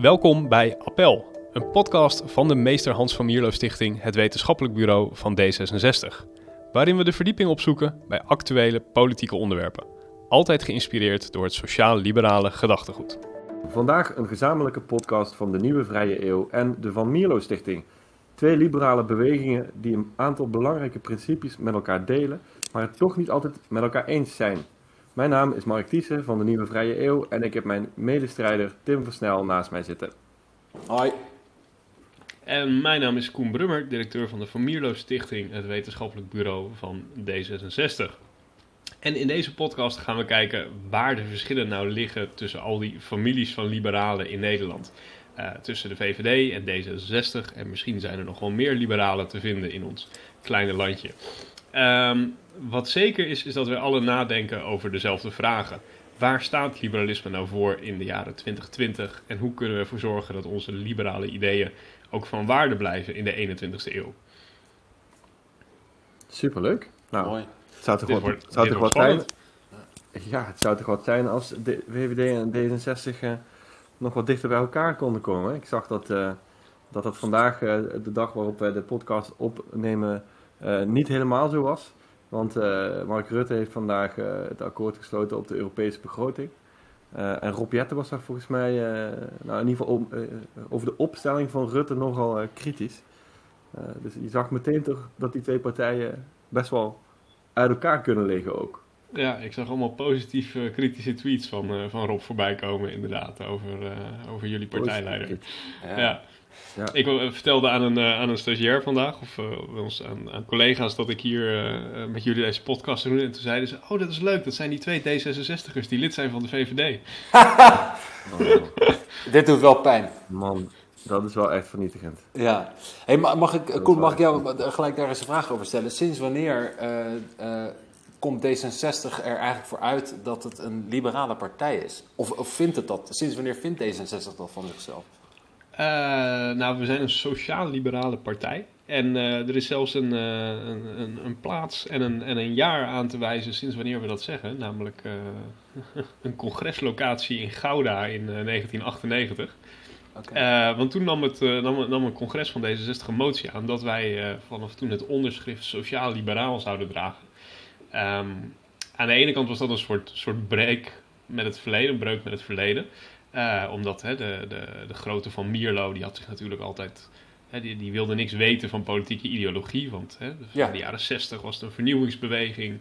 Welkom bij Appel, een podcast van de Meester Hans van Mierlo Stichting, het wetenschappelijk bureau van D66. Waarin we de verdieping opzoeken bij actuele politieke onderwerpen. Altijd geïnspireerd door het sociaal-liberale gedachtegoed. Vandaag een gezamenlijke podcast van de Nieuwe Vrije Eeuw en de Van Mierlo Stichting. Twee liberale bewegingen die een aantal belangrijke principes met elkaar delen, maar het toch niet altijd met elkaar eens zijn. Mijn naam is Mark Thiessen van de Nieuwe Vrije Eeuw en ik heb mijn medestrijder Tim Versnel naast mij zitten. Hoi. En mijn naam is Koen Brummer, directeur van de Van Mierlo Stichting, het wetenschappelijk bureau van D66. En in deze podcast gaan we kijken waar de verschillen nou liggen tussen al die families van liberalen in Nederland. Uh, tussen de VVD en D66 en misschien zijn er nog wel meer liberalen te vinden in ons kleine landje. Um, wat zeker is, is dat we alle nadenken over dezelfde vragen. Waar staat liberalisme nou voor in de jaren 2020 en hoe kunnen we ervoor zorgen dat onze liberale ideeën ook van waarde blijven in de 21ste eeuw? Superleuk. Nou, Mooi. het zou toch, Dit wat, wordt- het zou dit toch wordt wat zijn? Ja, het zou toch wat zijn als de VVD en D66 eh, nog wat dichter bij elkaar konden komen. Ik zag dat eh, dat, dat vandaag, eh, de dag waarop wij de podcast opnemen, eh, niet helemaal zo was. Want eh, Mark Rutte heeft vandaag eh, het akkoord gesloten op de Europese begroting. Eh, en Rob Jetten was daar volgens mij, eh, nou in ieder geval om- over de opstelling van Rutte nogal eh, kritisch. Eh, dus je zag meteen toch dat die twee partijen best wel uit elkaar kunnen liggen ook. Ja, ik zag allemaal positief eh, kritische tweets van, eh, van Rob voorbij komen, inderdaad, over, eh, over jullie partijleider. Ja. Ja. Ja. Ik eh, vertelde aan een, eh, aan een stagiair vandaag, of eh, ons aan, aan collega's, dat ik hier met jullie deze podcast doe. En toen zeiden ze, oh dat is leuk, dat zijn die twee D66'ers die lid zijn van de VVD. Oh, Dit doet wel pijn. man, dat is wel echt vernietigend. Ja. Hey, ma- mag ik, Koen, mag ik jou gelijk daar eens een vraag over stellen? Sinds wanneer eh, eh, komt D66 er eigenlijk voor uit dat het een liberale partij is? Of, of vindt het dat? Sinds wanneer vindt D66 dat van zichzelf? Eh, nou, we zijn een sociaal-liberale partij. En eh, er is zelfs een, eh, een, een, een plaats en een, en een jaar aan te wijzen sinds wanneer we dat zeggen. Namelijk een congreslocatie in Gouda in eh, 1998. Oké. Eh, want toen nam, het, nam, nam een congres van D66 een motie aan dat wij vanaf toen het onderschrift sociaal-liberaal zouden dragen. Ehm, aan de ene kant was dat een soort, soort break met het verleden, een breuk met het verleden. Eh, omdat hè, de, de, de grote van Mierlo, die had zich natuurlijk altijd... Hè, die, die wilde niks weten van politieke ideologie. Want hè, Ja. in de jaren 60 was het een vernieuwingsbeweging.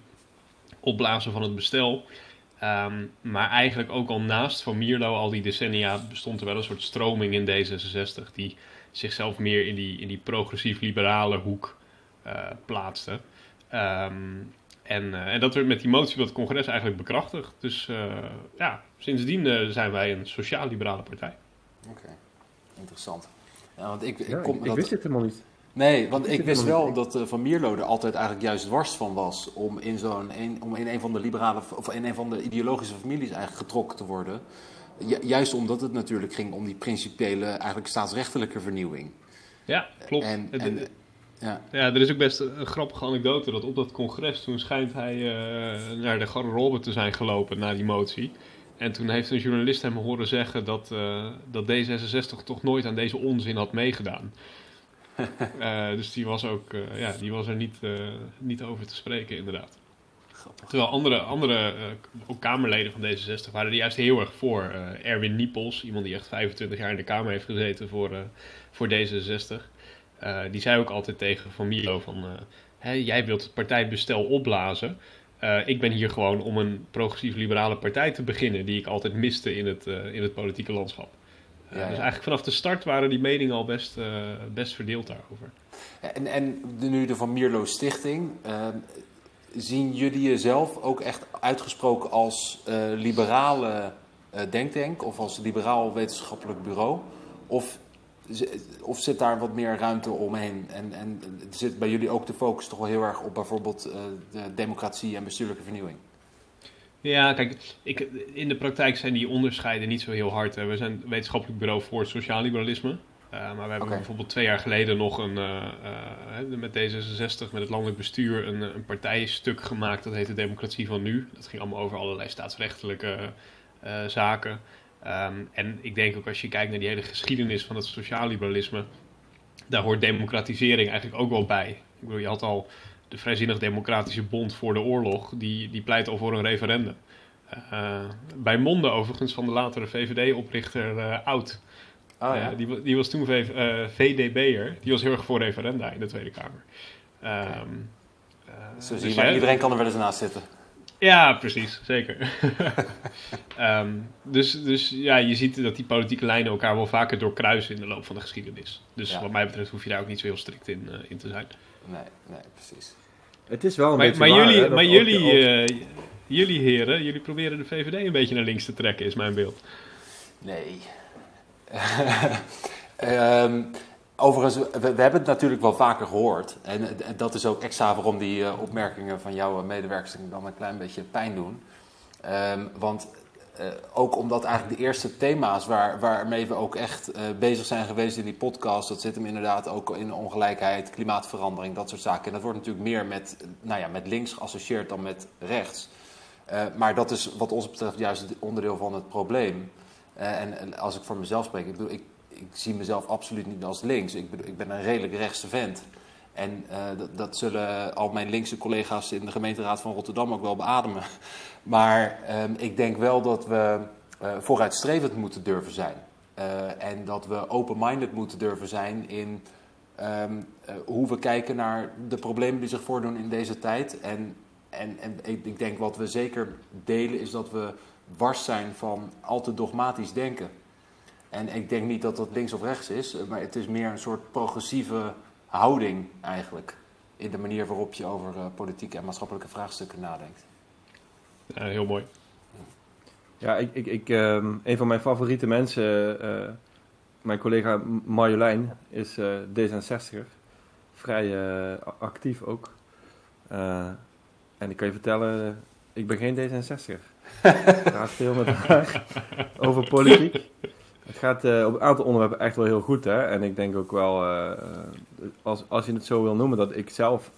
Opblazen van het bestel. Ehm, maar eigenlijk ook al naast Van Mierlo, al die decennia, bestond er wel een soort stroming in D66 die zichzelf meer in die, in die progressief-liberale hoek eh, plaatste. Ehm, en, eh, en dat werd met die motie op het congres eigenlijk bekrachtigd. Dus ja, sindsdien eh, zijn wij een sociaal-liberale partij. Oké. Interessant. Ja, want ik, ik, Ja, kom ik, ik dat- wist dit helemaal niet. Nee, want ik wist wel niet. dat eh, Van Mierlo er altijd eigenlijk juist dwars van was om in, zo'n, een, om in een van de liberale of in een van de ideologische families eigenlijk getrokken te worden. Ju- juist omdat het natuurlijk ging om die principiële, eigenlijk staatsrechtelijke vernieuwing. Ja, klopt. En, Het- en, ja, Ja, er is ook best een grappige anekdote dat op dat congres toen schijnt hij eh, naar de garderobe te zijn gelopen na die motie. En toen heeft een journalist hem horen zeggen dat, eh, dat D66 toch nooit aan deze onzin had meegedaan. Eh, dus die was, ook, eh, ja, die was er niet, niet over te spreken, inderdaad. grappig. Terwijl andere, andere ook Kamerleden van D66 waren er juist heel erg voor. Erwin Niepels, iemand die echt 25 jaar in de Kamer heeft gezeten voor, voor D66. eh, die zei ook altijd tegen Van Mierlo van... jij wilt het partijbestel opblazen. Eh, ik ben hier gewoon om een progressief-liberale partij te beginnen... die ik altijd miste in het, eh, in het politieke landschap. Eh, Ja, ja. Dus eigenlijk vanaf de start waren die meningen al best, best verdeeld daarover. En, en de, nu de Van Mierlo Stichting, zien jullie jezelf ook echt uitgesproken als liberale denktank of als liberaal wetenschappelijk bureau? Of, of zit daar wat meer ruimte omheen? En, en zit bij jullie ook de focus toch wel heel erg op bijvoorbeeld eh, de democratie en bestuurlijke vernieuwing? Ja, kijk, ik, in de praktijk zijn die onderscheiden niet zo heel hard. Hè. We zijn wetenschappelijk bureau voor het sociaal liberalisme. Eh, maar we hebben bijvoorbeeld twee jaar geleden nog een, eh, met D66, met het landelijk bestuur, een, een partijstuk gemaakt. Dat heette Democratie van Nu. Dat ging allemaal over allerlei staatsrechtelijke zaken. Ehm, en ik denk ook als je kijkt naar die hele geschiedenis van het sociaal-liberalisme, daar hoort democratisering eigenlijk ook wel bij. Ik bedoel, je had al de Vrijzinnig Democratische Bond voor de oorlog, die, die pleit al voor een referendum. Uh, bij monden overigens van de latere VVD-oprichter uh, Oud. Oh, ja. uh, die, die, was toen VDB'er. Die was heel erg voor referenda in de Tweede Kamer. Um, Zo zie je, dus maar iedereen kan er wel eens naast zitten. Ja, precies, zeker. um, dus, dus ja, je ziet dat die politieke lijnen elkaar wel vaker doorkruisen in de loop van de geschiedenis. Dus ja. wat mij betreft hoef je daar ook niet zo heel strikt in, in te zijn. Nee, nee, precies. Het is wel een maar, beetje maar waar, jullie, hè, maar jullie, ook- eh, jullie heren, jullie proberen de VVD een beetje naar links te trekken, is mijn beeld. Nee. Ehm, overigens, we, hebben het natuurlijk wel vaker gehoord. En, dat is ook extra waarom die eh, opmerkingen van jouw medewerkers dan een klein beetje pijn doen. Ehm, want eh, ook omdat eigenlijk de eerste thema's waar, waarmee we ook echt eh, bezig zijn geweest in die podcast, dat zit hem inderdaad ook in ongelijkheid, klimaatverandering, dat soort zaken. En dat wordt natuurlijk meer met, nou ja, met links geassocieerd dan met rechts. Maar dat is wat ons betreft juist onderdeel van het probleem. En als ik voor mezelf spreek, ik, bedoel, ik, ik zie mezelf absoluut niet als links. Ik, bedoel, ik ben een redelijk rechtse vent. En eh, dat, dat zullen al mijn linkse collega's in de gemeenteraad van Rotterdam ook wel beademen. Maar ehm, ik denk wel dat we eh, vooruitstrevend moeten durven zijn. Eh, en dat we open-minded moeten durven zijn in ehm, eh, hoe we kijken naar de problemen die zich voordoen in deze tijd. En, en, en ik, ik denk wat we zeker delen is dat we wars zijn van al te dogmatisch denken. En ik denk niet dat dat links of rechts is, eh, maar het is meer een soort progressieve houding eigenlijk. In de manier waarop je over eh, politieke en maatschappelijke vraagstukken nadenkt. Ja, heel mooi. Ja, ik, ik, ik, ehm, een van mijn favoriete mensen, eh, mijn collega Marjolein, is eh, D66er. Vrij eh, actief ook. Eh, en ik kan je vertellen, ik ben geen D66er. Ik praat veel met haar over politiek. Het gaat eh, op een aantal onderwerpen echt wel heel goed. Hè? En ik denk ook wel, eh, als, als je het zo wil noemen, dat ik zelf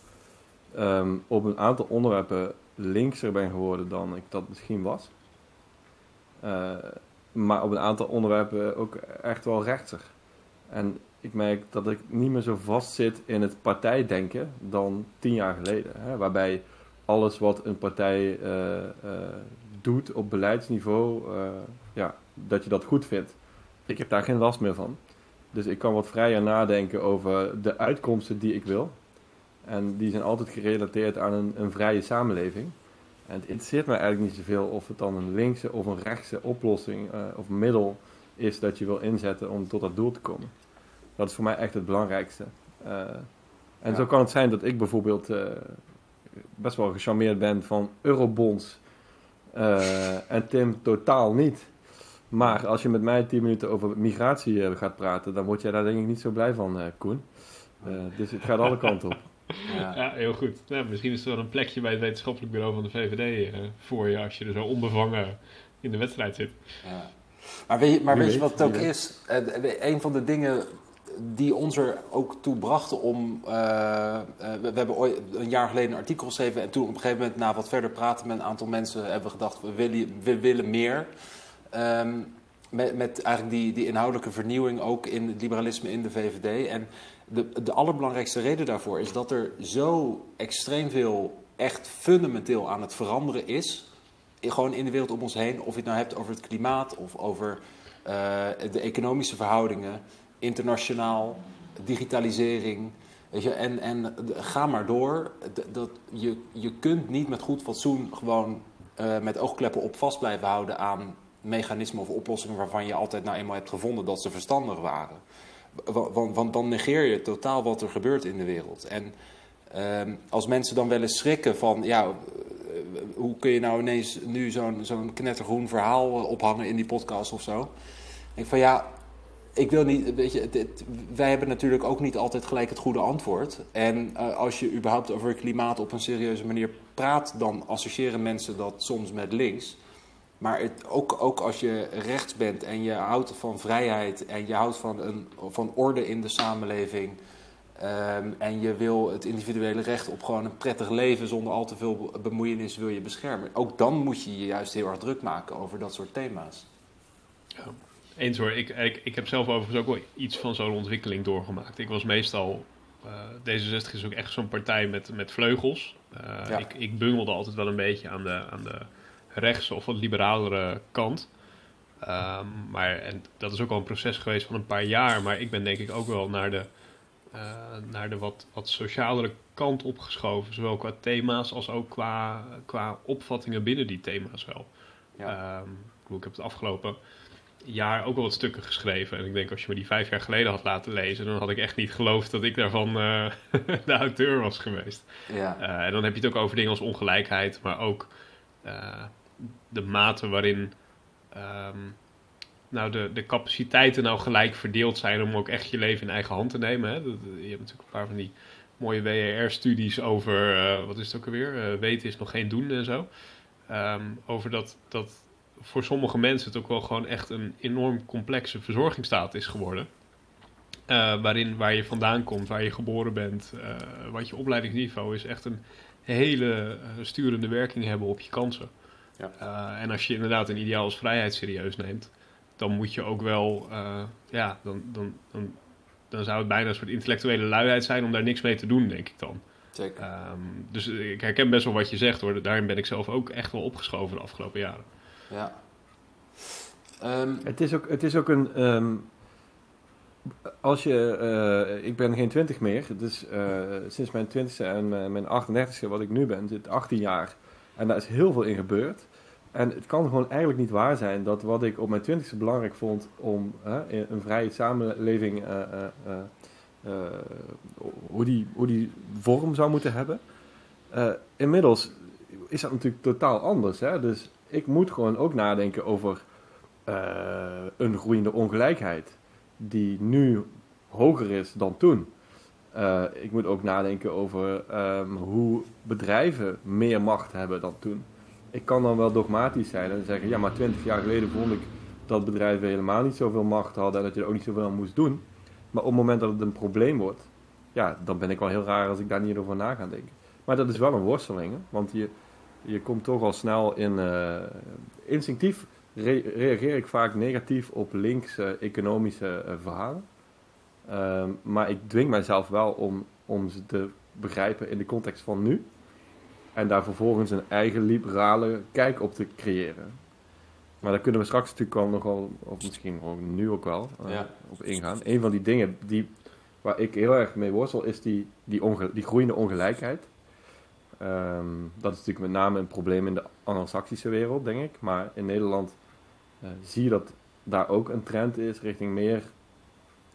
ehm, op een aantal onderwerpen linkser ben geworden dan ik dat misschien was. Eh, maar op een aantal onderwerpen ook echt wel rechtser. En ik merk dat ik niet meer zo vast zit in het partijdenken dan tien jaar geleden. Hè? Waarbij alles wat een partij doet op beleidsniveau, ja, dat je dat goed vindt. Ik heb daar geen last meer van. Dus ik kan wat vrijer nadenken over de uitkomsten die ik wil. En die zijn altijd gerelateerd aan een, een vrije samenleving. En het interesseert me eigenlijk niet zoveel of het dan een linkse of een rechtse oplossing eh, of middel is dat je wil inzetten om tot dat doel te komen. Dat is voor mij echt het belangrijkste. Eh, en Ja. zo kan het zijn dat ik bijvoorbeeld eh, best wel gecharmeerd ben van eurobonds en Tim totaal niet. Maar als je met mij 10 minuten over migratie eh, gaat praten, dan word jij daar denk ik niet zo blij van, eh, Koen. Eh, dus het gaat alle kanten op. Ja. Ja, heel goed. Nou, misschien is er wel een plekje bij het wetenschappelijk bureau van de VVD eh, voor je als je er zo onbevangen in de wedstrijd zit. Ja. Maar weet je, maar weet je wat het ook weet. is? Eh, de- een van de dingen die ons er ook toe brachten om... we, we hebben ooit een jaar geleden een artikel geschreven... en toen op een gegeven moment, na wat verder praten met een aantal mensen... hebben we gedacht, we willen, we willen meer. Ehm, met, met eigenlijk die, die inhoudelijke vernieuwing ook in het liberalisme in de VVD. En de, de allerbelangrijkste reden daarvoor is dat er zo extreem veel echt fundamenteel aan het veranderen is. Gewoon in de wereld om ons heen. Of je het nou hebt over het klimaat of over eh, de economische verhoudingen, internationaal, digitalisering. Weet je, en, en ga maar door. Dat, je, je kunt niet met goed fatsoen gewoon eh, met oogkleppen op vast blijven houden aan mechanismen of oplossingen waarvan je altijd nou eenmaal hebt gevonden dat ze verstandig waren. Wa- Want, want dan negeer je totaal wat er gebeurt in de wereld. En ehm, als mensen dan wel schrikken van, ja, eh, hoe kun je nou ineens nu zo'n knettergroen verhaal eh, ophangen in die podcast of zo? ik van ja, ik wil niet, weet je, wij hebben natuurlijk ook niet altijd gelijk het goede antwoord. En eh, als je überhaupt over klimaat op een serieuze manier praat, dan associëren mensen dat soms met links. Maar het, ook, ook als je rechts bent en je houdt van vrijheid en je houdt van, een, van orde in de samenleving. ehm, en je wil het individuele recht op gewoon een prettig leven zonder al te veel bemoeienis wil je beschermen. Ook dan moet je je juist heel erg druk maken over dat soort thema's. Eens hoor, ik, ik, ik heb zelf overigens ook wel iets van zo'n ontwikkeling doorgemaakt. Ik was meestal, uh, D66 is ook echt zo'n partij met, met vleugels. Uh, ik, ik bungelde altijd wel een beetje aan de, aan de rechtse of wat liberalere kant. Um, maar en dat is ook al een proces geweest van een paar jaar. Maar ik ben denk ik ook wel naar de, uh, naar de wat, wat socialere kant opgeschoven. Zowel qua thema's als ook qua, qua opvattingen binnen die thema's wel. Ja. Um, ik heb het afgelopen jaar ook al wat stukken geschreven. En ik denk, als je me die vijf jaar geleden had laten lezen, dan had ik echt niet geloofd dat ik daarvan uh, de auteur was geweest. Ja. Uh, en dan heb je het ook over dingen als ongelijkheid, maar ook uh, de mate waarin um, nou de, de capaciteiten nou gelijk verdeeld zijn om ook echt je leven in eigen hand te nemen. Hè. Je hebt natuurlijk een paar van die mooie WER-studies over, wat is het ook alweer, weten is nog geen doen en zo. Um, over dat, dat voor sommige mensen het ook wel gewoon echt een enorm complexe verzorgingsstaat is geworden. Uh, waarin waar je vandaan komt, waar je geboren bent, wat je opleidingsniveau is, echt een hele sturende werking hebben op je kansen. Ja. en als je inderdaad een ideaal als vrijheid serieus neemt, dan moet je ook wel, ja, dan, dan, dan, dan zou het bijna een soort intellectuele luiheid zijn om daar niks mee te doen, denk ik dan. Zeker. Um, dus ik herken best wel wat je zegt hoor. Daarin ben ik zelf ook echt wel opgeschoven de afgelopen jaren. Ja. Um, het, is ook, het is ook een. Um, als je. Uh, ik ben geen twintig meer. Dus uh, sinds mijn twintigste en mijn 38ste, wat ik nu ben, zit 18 jaar. En daar is heel veel in gebeurd. En het kan gewoon eigenlijk niet waar zijn dat wat ik op mijn twintigste belangrijk vond om uh, een vrije samenleving, hoe, die, hoe die vorm zou moeten hebben. inmiddels is dat natuurlijk totaal anders. Hè? Dus ik moet gewoon ook nadenken over een groeiende ongelijkheid, die nu hoger is dan toen. Uh, ik moet ook nadenken over um, hoe bedrijven meer macht hebben dan toen. Ik kan dan wel dogmatisch zijn en zeggen, ja, maar twintig jaar geleden vond ik dat bedrijven helemaal niet zoveel macht hadden en dat je er ook niet zoveel moest doen. Maar op het moment dat het een probleem wordt, ja, dan ben ik wel heel raar als ik daar niet over na ga denken. Maar dat is wel een worsteling, want je, je komt toch al snel in. Uh, instinctief reageer ik vaak negatief op linkse economische uh, verhalen. Um, maar ik dwing mijzelf wel om, om ze te begrijpen in de context van nu. En daar vervolgens een eigen liberale kijk op te creëren. Maar daar kunnen we straks natuurlijk wel nogal, of misschien ook nu ook wel, uh, ja. op ingaan. Een van die dingen die, waar ik heel erg mee worstel, is die, die, onge, die groeiende ongelijkheid. Um, dat is natuurlijk met name een probleem in de Anglo-Saxische wereld, denk ik. Maar in Nederland uh, zie je dat daar ook een trend is richting meer,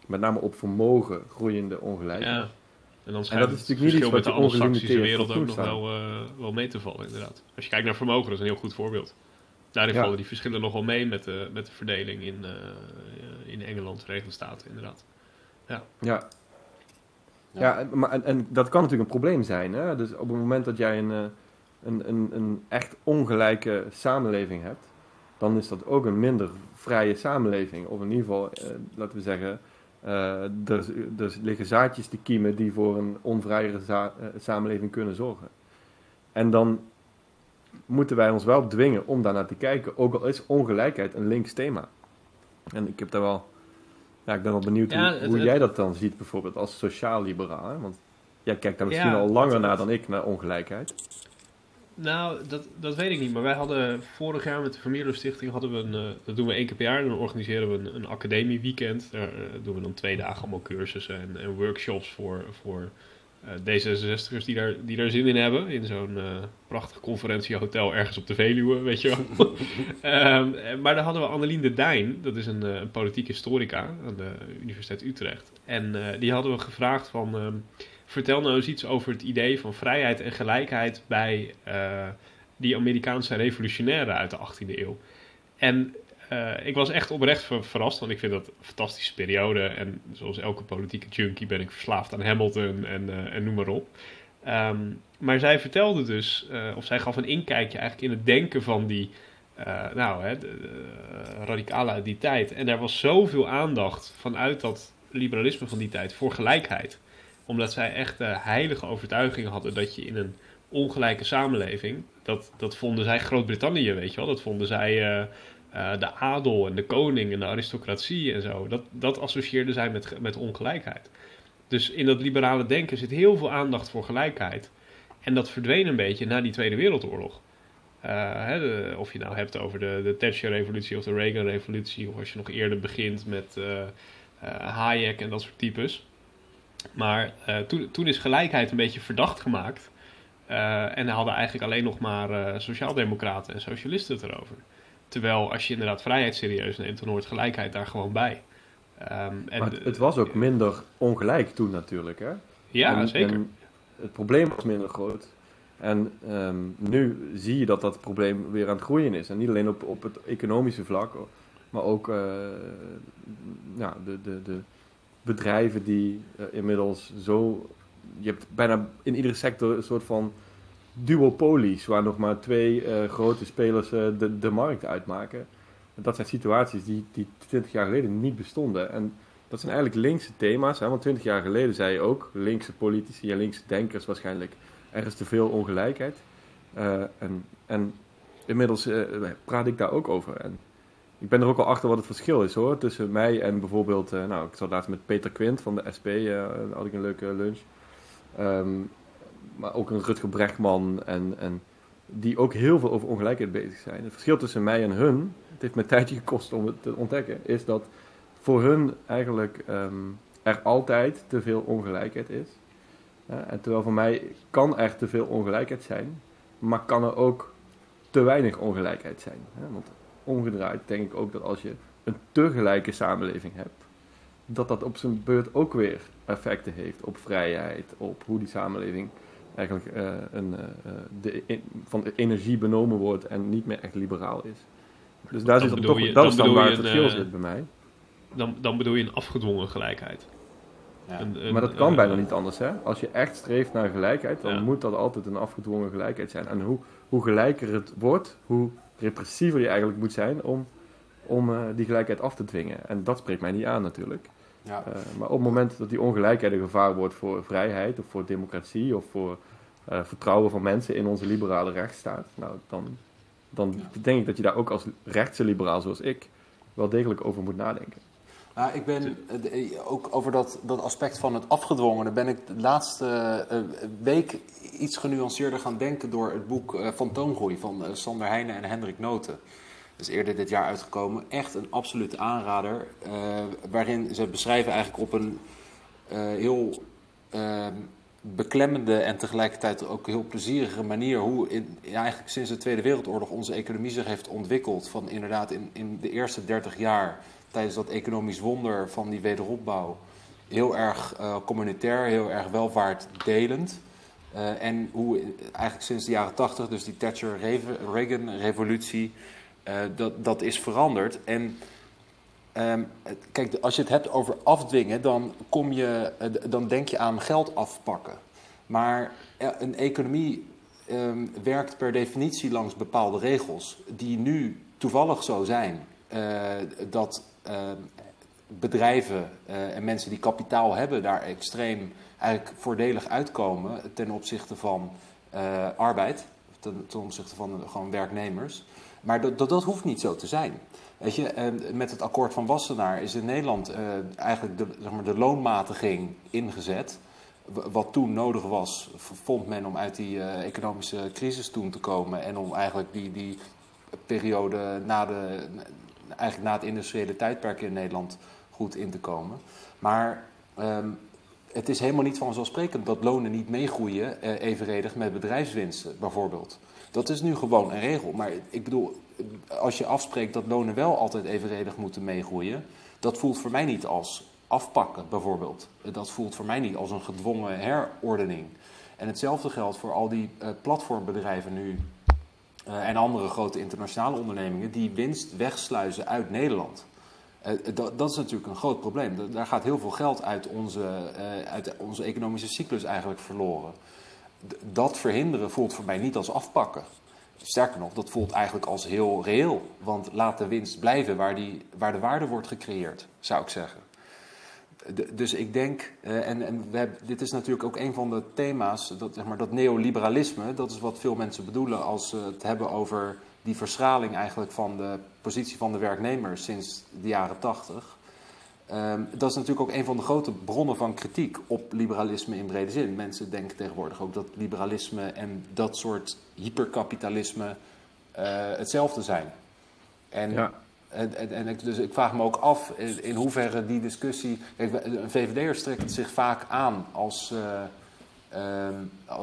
met name op vermogen, groeiende ongelijkheid. Ja. En, dan en dat is natuurlijk niet iets wat de Anglo-Saxische wereld ook nog wel, uh, wel mee te vallen, inderdaad. Als je kijkt naar vermogen, dat is een heel goed voorbeeld. Daarin ja. vallen die verschillen nog wel mee met de, met de verdeling in, uh, in Engeland, Verenigde Staten, inderdaad. Ja. ja. Ja, maar, en, en, dat kan natuurlijk een probleem zijn. Hè? Dus op het moment dat jij een, een, een, een echt ongelijke samenleving hebt, dan is dat ook een minder vrije samenleving. Of in ieder geval, eh, laten we zeggen, uh, er, er, liggen zaadjes te kiemen die voor een onvrijere uh, samenleving kunnen zorgen. En dan moeten wij ons wel dwingen om daarnaar te kijken, ook al is ongelijkheid een links thema. En ik heb daar wel ja, ik ben wel benieuwd ja, hoe, het, hoe, jij dat dan ziet, bijvoorbeeld als sociaal-liberaal. Want jij kijkt daar misschien ja, al langer naar dan ik, naar ongelijkheid. Nou, dat, dat weet ik niet. Maar wij hadden vorig jaar met de Vermeerlo Stichting, hadden we een, uh, dat doen we één keer per jaar. Dan organiseren we een, een academieweekend. Daar uh, doen we dan twee dagen allemaal cursussen en, en workshops voor, voor uh, D66'ers die daar, die daar zin in hebben. In zo'n prachtig conferentiehotel ergens op de Veluwe, weet je wel. um, maar daar hadden we Annelien de Dijn, dat is een, een politiek historica aan de Universiteit Utrecht. En die hadden we gevraagd van, um, vertel nou eens iets over het idee van vrijheid en gelijkheid bij die Amerikaanse revolutionairen uit de 18e eeuw. En uh, ik was echt oprecht verrast, want ik vind dat een fantastische periode. En zoals elke politieke junkie ben ik verslaafd aan Hamilton en, uh, en noem maar op. Um, maar zij vertelde dus, of zij gaf een inkijkje eigenlijk in het denken van die, nou, hè, radicalen uit die tijd. En er was zoveel aandacht vanuit dat liberalisme van die tijd voor gelijkheid. Omdat zij echt de heilige overtuiging hadden dat je in een ongelijke samenleving, dat, dat vonden zij Groot-Brittannië, weet je wel, dat vonden zij eh, de adel en de koning en de aristocratie en zo. Dat, dat associeerde zij met, met ongelijkheid. Dus in dat liberale denken zit heel veel aandacht voor gelijkheid. En dat verdween een beetje na die Tweede Wereldoorlog. Hè, of je nou hebt over de, de Thatcher-revolutie of de Reagan-revolutie, of als je nog eerder begint met uh, Hayek en dat soort types. Maar toen, toen is gelijkheid een beetje verdacht gemaakt. en hadden eigenlijk alleen nog maar sociaaldemocraten en socialisten het erover. Terwijl als je inderdaad vrijheid serieus neemt, dan hoort gelijkheid daar gewoon bij. Um, en maar het, het, was ook minder ongelijk toen natuurlijk, hè? Ja, en, zeker. En het probleem was minder groot. En um, nu zie je dat dat probleem weer aan het groeien is. En niet alleen op, op het economische vlak, maar ook uh, ja, de, de, de bedrijven die uh, inmiddels zo. Je hebt bijna in iedere sector een soort van duopolies, waar nog maar twee uh, grote spelers de, de markt uitmaken. Dat zijn situaties die, die 20 jaar geleden niet bestonden. En dat zijn eigenlijk linkse thema's. Hè? Want 20 jaar geleden zei je ook, linkse politici en linkse denkers waarschijnlijk, er is te veel ongelijkheid. En, en inmiddels praat ik daar ook over. En ik ben er ook al achter wat het verschil is hoor. Tussen mij en bijvoorbeeld, uh, nou ik zat laatst met Peter Quint van de SP, had ik een leuke lunch. Um, maar ook een Rutger Brechtman en, en die ook heel veel over ongelijkheid bezig zijn. Het verschil tussen mij en hun, het heeft me tijdje gekost om het te ontdekken, is dat voor hun eigenlijk um, er altijd te veel ongelijkheid is. En terwijl voor mij kan er te veel ongelijkheid zijn, maar kan er ook te weinig ongelijkheid zijn. Hè? Want omgedraaid denk ik ook dat als je een te gelijke samenleving hebt, dat dat op zijn beurt ook weer effecten heeft op vrijheid, op hoe die samenleving eigenlijk uh, een, uh, de in, van de energie benomen wordt en niet meer echt liberaal is. Dus daar zit toch, je, dat is dan waar het verschil zit bij mij. Dan, dan bedoel je een afgedwongen gelijkheid. Ja. Een, een, maar dat kan uh, bijna niet anders, hè? Als je echt streeft naar gelijkheid, dan ja. moet dat altijd een afgedwongen gelijkheid zijn. En hoe, hoe gelijker het wordt, hoe repressiever je eigenlijk moet zijn om, om uh, die gelijkheid af te dwingen. En dat spreekt mij niet aan natuurlijk. Ja. Uh, maar op het moment dat die ongelijkheid een gevaar wordt voor vrijheid of voor democratie of voor vertrouwen van mensen in onze liberale rechtsstaat, nou, dan, dan ja. denk ik dat je daar ook als rechtse liberaal zoals ik wel degelijk over moet nadenken. Nou, ik ben ook over dat, dat aspect van het afgedwongene ben ik de laatste uh, week iets genuanceerder gaan denken door het boek Fantoomgroei van Sander Heijnen en Hendrik Noten. Dat is eerder dit jaar uitgekomen. Echt een absolute aanrader. waarin ze beschrijven eigenlijk op een heel beklemmende en tegelijkertijd ook heel plezierige manier hoe in, ja, eigenlijk sinds de Tweede Wereldoorlog onze economie zich heeft ontwikkeld. Van inderdaad in, in de eerste 30 jaar tijdens dat economisch wonder van die wederopbouw heel erg uh, communitair, heel erg welvaartdelend. Uh, en hoe eigenlijk sinds de jaren 80, dus die Thatcher-Reagan-revolutie, uh, dat, dat is veranderd. En um, kijk, als je het hebt over afdwingen, dan, kom je, dan denk je aan geld afpakken. Maar een economie um, werkt per definitie langs bepaalde regels, die nu toevallig zo zijn. dat bedrijven uh, en mensen die kapitaal hebben daar extreem eigenlijk voordelig uitkomen ten opzichte van uh, arbeid, ten, ten, opzichte van gewoon werknemers. Maar dat, dat, dat, hoeft niet zo te zijn. Weet je, en met het akkoord van Wassenaar is in Nederland eigenlijk de, zeg maar, de loonmatiging ingezet. Wat toen nodig was, vond men om uit die economische crisis toen te komen en om eigenlijk die, die periode na de, eigenlijk na het industriële tijdperk in Nederland goed in te komen. Maar um, het is helemaal niet vanzelfsprekend dat lonen niet meegroeien eh, evenredig met bedrijfswinsten, bijvoorbeeld. Dat is nu gewoon een regel. Maar ik bedoel, als je afspreekt dat lonen wel altijd evenredig moeten meegroeien, dat voelt voor mij niet als afpakken, bijvoorbeeld. Dat voelt voor mij niet als een gedwongen herordening. En hetzelfde geldt voor al die uh, platformbedrijven nu uh, en andere grote internationale ondernemingen die winst wegsluizen uit Nederland. Uh, dat, dat, is natuurlijk een groot probleem. Daar gaat heel veel geld uit onze, uit onze economische cyclus eigenlijk verloren. Dat verhinderen voelt voor mij niet als afpakken. Sterker nog, dat voelt eigenlijk als heel reëel. Want laat de winst blijven waar, die, waar de waarde wordt gecreëerd, zou ik zeggen dus ik denk, uh, en, en we hebben, dit is natuurlijk ook een van de thema's, dat, zeg maar, dat neoliberalisme, dat is wat veel mensen bedoelen als ze het hebben over die verschraling eigenlijk van de positie van de werknemer sinds de jaren tachtig. Ehm, dat is natuurlijk ook een van de grote bronnen van kritiek op liberalisme in brede zin. Mensen denken tegenwoordig ook dat liberalisme en dat soort hyperkapitalisme eh, hetzelfde zijn. En, Ja. En, en, en ik, dus ik vraag me ook af in, in hoeverre die discussie. Kijk, een VVD'er strekt zich vaak aan als. eh, ehm,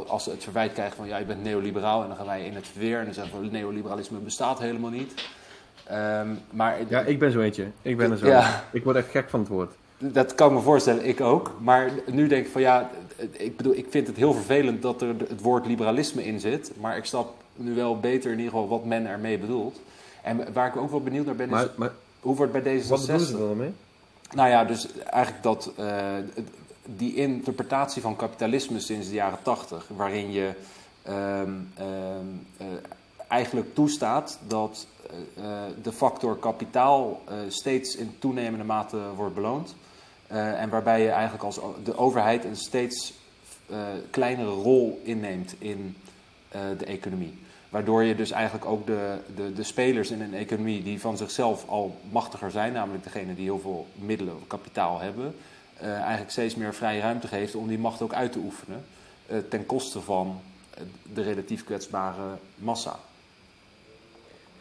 als ze het verwijt krijgen van ja, je bent neoliberaal en dan gaan wij in het verweer en dan zeggen we neoliberalisme bestaat helemaal niet. Ehm, maar Ja, ik ben zo eentje. Ik ben er zo. Ja. Ik word echt gek van het woord. dat kan ik me voorstellen, ik ook. Maar nu denk ik van ja, ik bedoel, ik vind het heel vervelend dat er het woord liberalisme in zit. Maar ik snap nu wel beter in ieder geval wat men ermee bedoelt. En waar ik ook wel benieuwd naar ben, is Maar, maar hoe wordt bij deze wat bedoelen ze er dan mee? Nou ja, dus eigenlijk dat eh, die interpretatie van kapitalisme sinds de jaren tachtig, waarin je ehm, ehm, eh, eigenlijk toestaat dat eh, de factor kapitaal steeds in toenemende mate wordt beloond. En waarbij je eigenlijk als de overheid een steeds kleinere rol inneemt in de economie. Waardoor je dus eigenlijk ook de, de, de spelers in een economie die van zichzelf al machtiger zijn, namelijk degene die heel veel middelen of kapitaal hebben, eh, eigenlijk steeds meer vrije ruimte geeft om die macht ook uit te oefenen. eh, ten koste van eh, de relatief kwetsbare massa.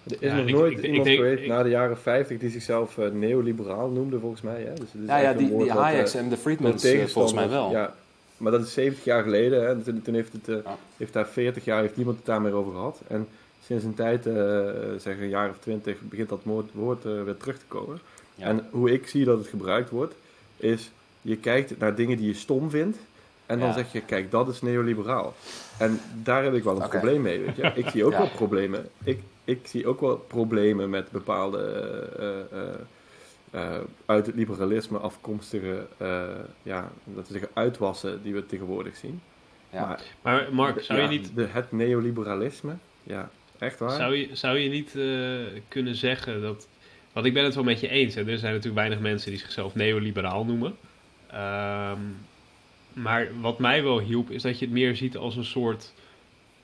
Er is Ja, nog ik- nooit ik- ik iemand denk- geweest ik- na de jaren 50 die zichzelf neoliberaal noemde, volgens mij. Hè? Dus, het is Ja, ja die, die en de Friedmans volgens mij wel. Ja, maar dat is 70 jaar geleden. Hè? Toen, toen heeft, het, eh, Ja. heeft daar 40 jaar heeft niemand het daar meer over gehad. En sinds een tijd, eh zeg een jaar of 20, begint dat woord, eh, weer terug te komen. Ja. En hoe ik zie dat het gebruikt wordt, is je kijkt naar dingen die je stom vindt. En dan Ja. zeg je, kijk, dat is neoliberaal. En daar heb ik wel een probleem mee. Weet je? Ik zie ook wel problemen. Ik, ik zie ook wel problemen met bepaalde eh, uit het liberalisme afkomstige, eh, ja, dat we zeggen, uitwassen die we tegenwoordig zien. Ja. Maar Maar Mark, zou je niet De, het neoliberalisme, ja, echt waar. Zou je, zou je niet eh, kunnen zeggen dat. Want ik ben het wel met je eens. Hè? Er zijn natuurlijk weinig mensen die zichzelf neoliberaal noemen. Ehm, maar wat mij wel hielp, is dat je het meer ziet als een soort.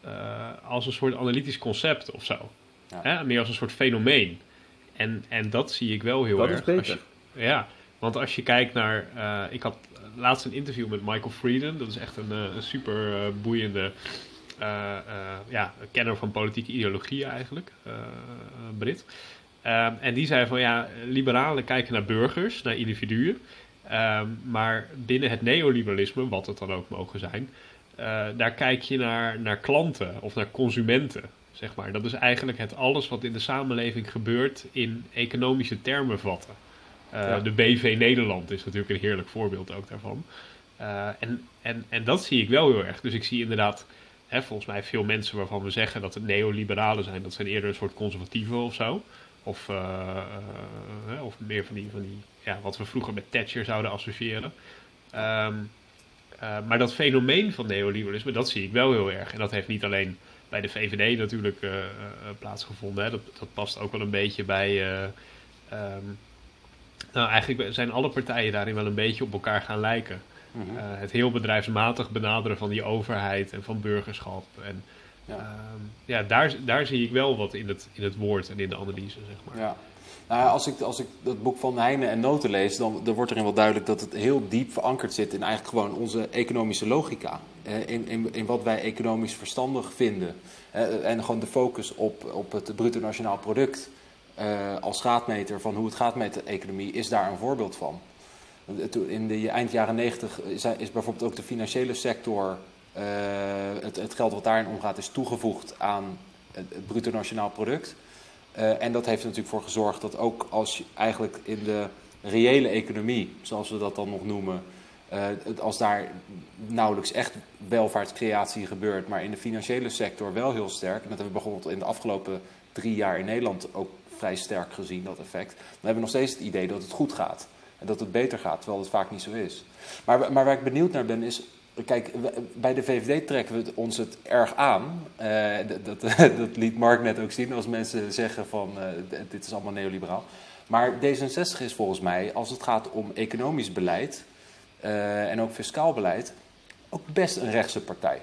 eh, als een soort analytisch concept of zo. Ja. Hè? Meer als een soort fenomeen. En, en dat zie ik wel heel dat erg. is beter. Je- ja, want als je kijkt naar. eh, ik had laatst een interview met Michael Frieden. Dat is echt een, eh, een super eh, boeiende. ja, kenner van politieke ideologie eigenlijk. Brit. Ehm, en die zei van ja, liberalen kijken naar burgers, naar individuen. Ehm, maar binnen het neoliberalisme, wat het dan ook mogen zijn, daar kijk je naar, naar klanten of naar consumenten. Zeg maar. Dat is eigenlijk het alles wat in de samenleving gebeurt in economische termen vatten. Eh, Ja. De BV Nederland is natuurlijk een heerlijk voorbeeld ook daarvan. Eh, en, en, en dat zie ik wel heel erg. Dus ik zie inderdaad, hè, volgens mij veel mensen waarvan we zeggen dat het neoliberalen zijn, dat zijn eerder een soort conservatieven of zo. Of, eh, of meer van die, van die ja, wat we vroeger met Thatcher zouden associëren. Ehm, eh, maar dat fenomeen van neoliberalisme, dat zie ik wel heel erg. En dat heeft niet alleen bij de VVD natuurlijk eh, eh, plaatsgevonden. Hè. Dat, dat past ook wel een beetje bij. eh, ehm, nou, eigenlijk zijn alle partijen daarin wel een beetje op elkaar gaan lijken. Mhm. Het heel bedrijfsmatig benaderen van die overheid en van burgerschap. En Ja. ja, ja daar, daar zie ik wel wat in het, in het woord en in de analyse, zeg maar. Ja. Nou, als, ik, als ik dat boek van Heine en Noten lees, dan, dan wordt erin wel duidelijk dat het heel diep verankerd zit in eigenlijk gewoon onze economische logica. In, in, in wat wij economisch verstandig vinden. En gewoon de focus op, op het bruto nationaal product eh, als graadmeter van hoe het gaat met de economie is daar een voorbeeld van. In de eind jaren negentig is, is bijvoorbeeld ook de financiële sector, eh, het, geld wat daarin omgaat, is toegevoegd aan het bruto nationaal product. Eh, en dat heeft er natuurlijk voor gezorgd dat ook als je eigenlijk in de reële economie, zoals we dat dan nog noemen, eh, als daar nauwelijks echt welvaartscreatie gebeurt, maar in de financiële sector wel heel sterk, en dat hebben we bijvoorbeeld in de afgelopen drie jaar in Nederland ook vrij sterk gezien, dat effect, dan hebben we nog steeds het idee dat het goed gaat. En dat het beter gaat, terwijl het vaak niet zo is. Maar, maar waar ik benieuwd naar ben is, Kijk, bij de VVD trekken we ons het erg aan. Eh, dat, dat, liet Mark net ook zien als mensen zeggen van eh, dit is allemaal neoliberaal. Maar D66 is volgens mij, als het gaat om economisch beleid eh, en ook fiscaal beleid, ook best een rechtse partij.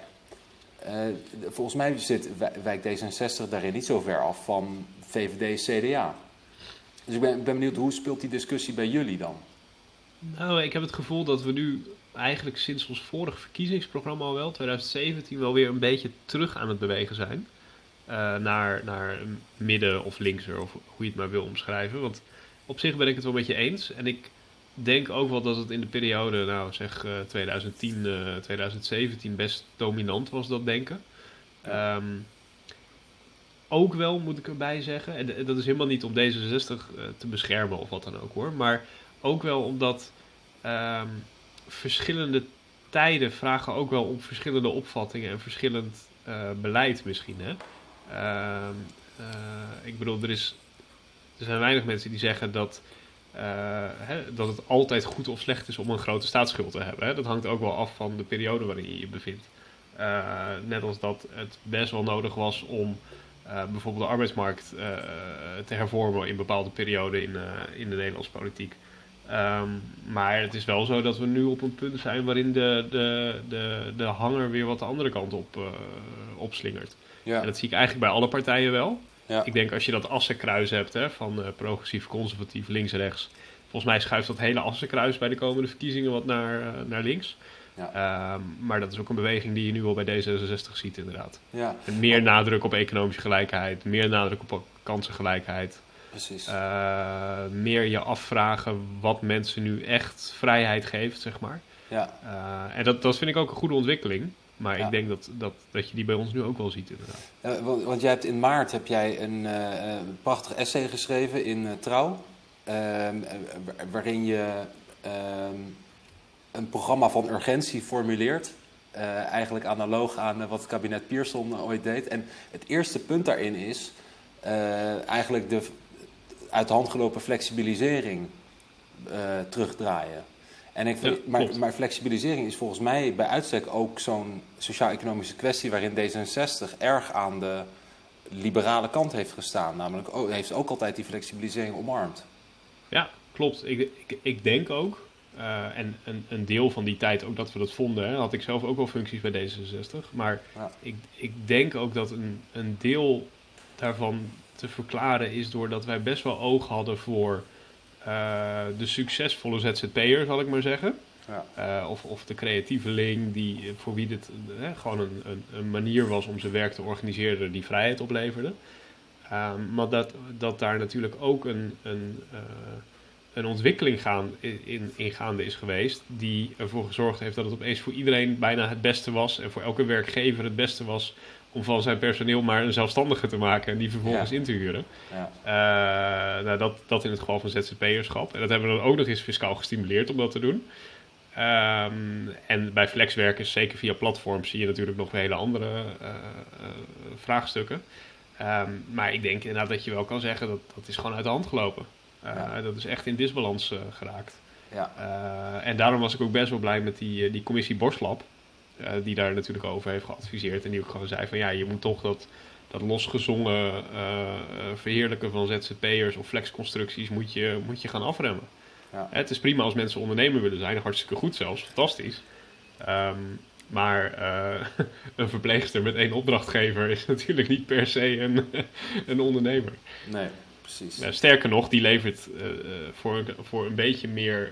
Volgens mij zit Wijk D66 daarin niet zo ver af van VVD, CDA. Dus ik ben, ben benieuwd, hoe speelt die discussie bij jullie dan? Nou, ik heb het gevoel dat we nu eigenlijk sinds ons vorige verkiezingsprogramma al wel, 2017, wel weer een beetje terug aan het bewegen zijn. Uh, naar, naar midden of linkser, of hoe je het maar wil omschrijven. Want op zich ben ik het wel met je eens. En ik denk ook wel dat het in de periode, nou zeg uh, 2010, uh, 2017, best dominant was, dat denken. Um, ook wel, moet ik erbij zeggen. En dat is helemaal niet om D66 uh, te beschermen of wat dan ook hoor. Maar ook wel omdat um, verschillende tijden vragen ook wel om verschillende opvattingen en verschillend uh, beleid misschien. Hè? Uh, uh, ik bedoel, er, is, er zijn weinig mensen die zeggen dat, hè, dat het altijd goed of slecht is om een grote staatsschuld te hebben. Hè? Dat hangt ook wel af van de periode waarin je je bevindt. net als dat het best wel nodig was om bijvoorbeeld de arbeidsmarkt te hervormen in bepaalde perioden in, in de Nederlandse politiek. Um, maar het is wel zo dat we nu op een punt zijn waarin de, de, de, de hanger weer wat de andere kant op uh, opslingert. Ja. En dat zie ik eigenlijk bij alle partijen wel. Ja. Ik denk als je dat assenkruis hebt hè, van uh, progressief, conservatief, links-rechts. Volgens mij schuift dat hele assenkruis bij de komende verkiezingen wat naar, uh, naar links. Ja. Um, maar dat is ook een beweging die je nu al bij D66 ziet inderdaad. Ja. En meer nadruk op economische gelijkheid, meer nadruk op kansengelijkheid. Precies. Uh, meer je afvragen wat mensen nu echt vrijheid geeft, zeg maar. Ja. Uh, en dat, dat vind ik ook een goede ontwikkeling. Maar ja. ik denk dat, dat, dat je die bij ons nu ook wel ziet, inderdaad. Want, want jij hebt in maart heb jij een prachtig essay geschreven in Trouw. Ehm, waarin je ehm, een programma van urgentie formuleert. eigenlijk analoog aan wat het kabinet Pierson ooit deed. En het eerste punt daarin is... eigenlijk de, uit de hand gelopen flexibilisering uh, terugdraaien. En ik, ja, maar, maar, flexibilisering is volgens mij bij uitstek ook zo'n sociaal-economische kwestie waarin D66 erg aan de liberale kant heeft gestaan. Namelijk oh, heeft ook altijd die flexibilisering omarmd. Ja, klopt. Ik, ik, ik denk ook, uh, en een, een, deel van die tijd ook dat we dat vonden, hè, had ik zelf ook wel functies bij D66. Maar ja. ik, ik denk ook dat een, een deel daarvan te verklaren is doordat wij best wel oog hadden voor uh, de succesvolle ZZP'er, zal ik maar zeggen. Ja. Uh, of, of de creatieveling die, voor wie dit uh, gewoon een, een, een, manier was om zijn werk te organiseren die vrijheid opleverde. Um, maar dat, dat daar natuurlijk ook een, een, een ontwikkeling gaan, in, in gaande is geweest, die ervoor gezorgd heeft dat het opeens voor iedereen bijna het beste was en voor elke werkgever het beste was om van zijn personeel maar een zelfstandige te maken en die vervolgens ja. in te huren. Ja. Uh, nou, dat, dat in het geval van ZZP'erschap. En dat hebben we dan ook nog eens fiscaal gestimuleerd om dat te doen. Um, en bij flexwerkers, zeker via platforms, zie je natuurlijk nog hele andere uh, uh, vraagstukken. Um, maar ik denk inderdaad dat je wel kan zeggen dat dat is gewoon uit de hand gelopen. Ja. Dat is echt in disbalans geraakt. Ja. en daarom was ik ook best wel blij met die, die commissie Borslab. Uh, die daar natuurlijk over heeft geadviseerd. En die ook gewoon zei van ja, je moet toch dat, dat losgezongen uh, verheerlijken van ZZP'ers of flexconstructies moet je, moet je gaan afremmen. Ja. Het is prima als mensen ondernemer willen zijn, hartstikke goed zelfs, fantastisch. Um, maar uh, een verpleegster met één opdrachtgever is natuurlijk niet per se een, een ondernemer. Nee precies. Sterker nog, die levert uh, voor, voor een beetje meer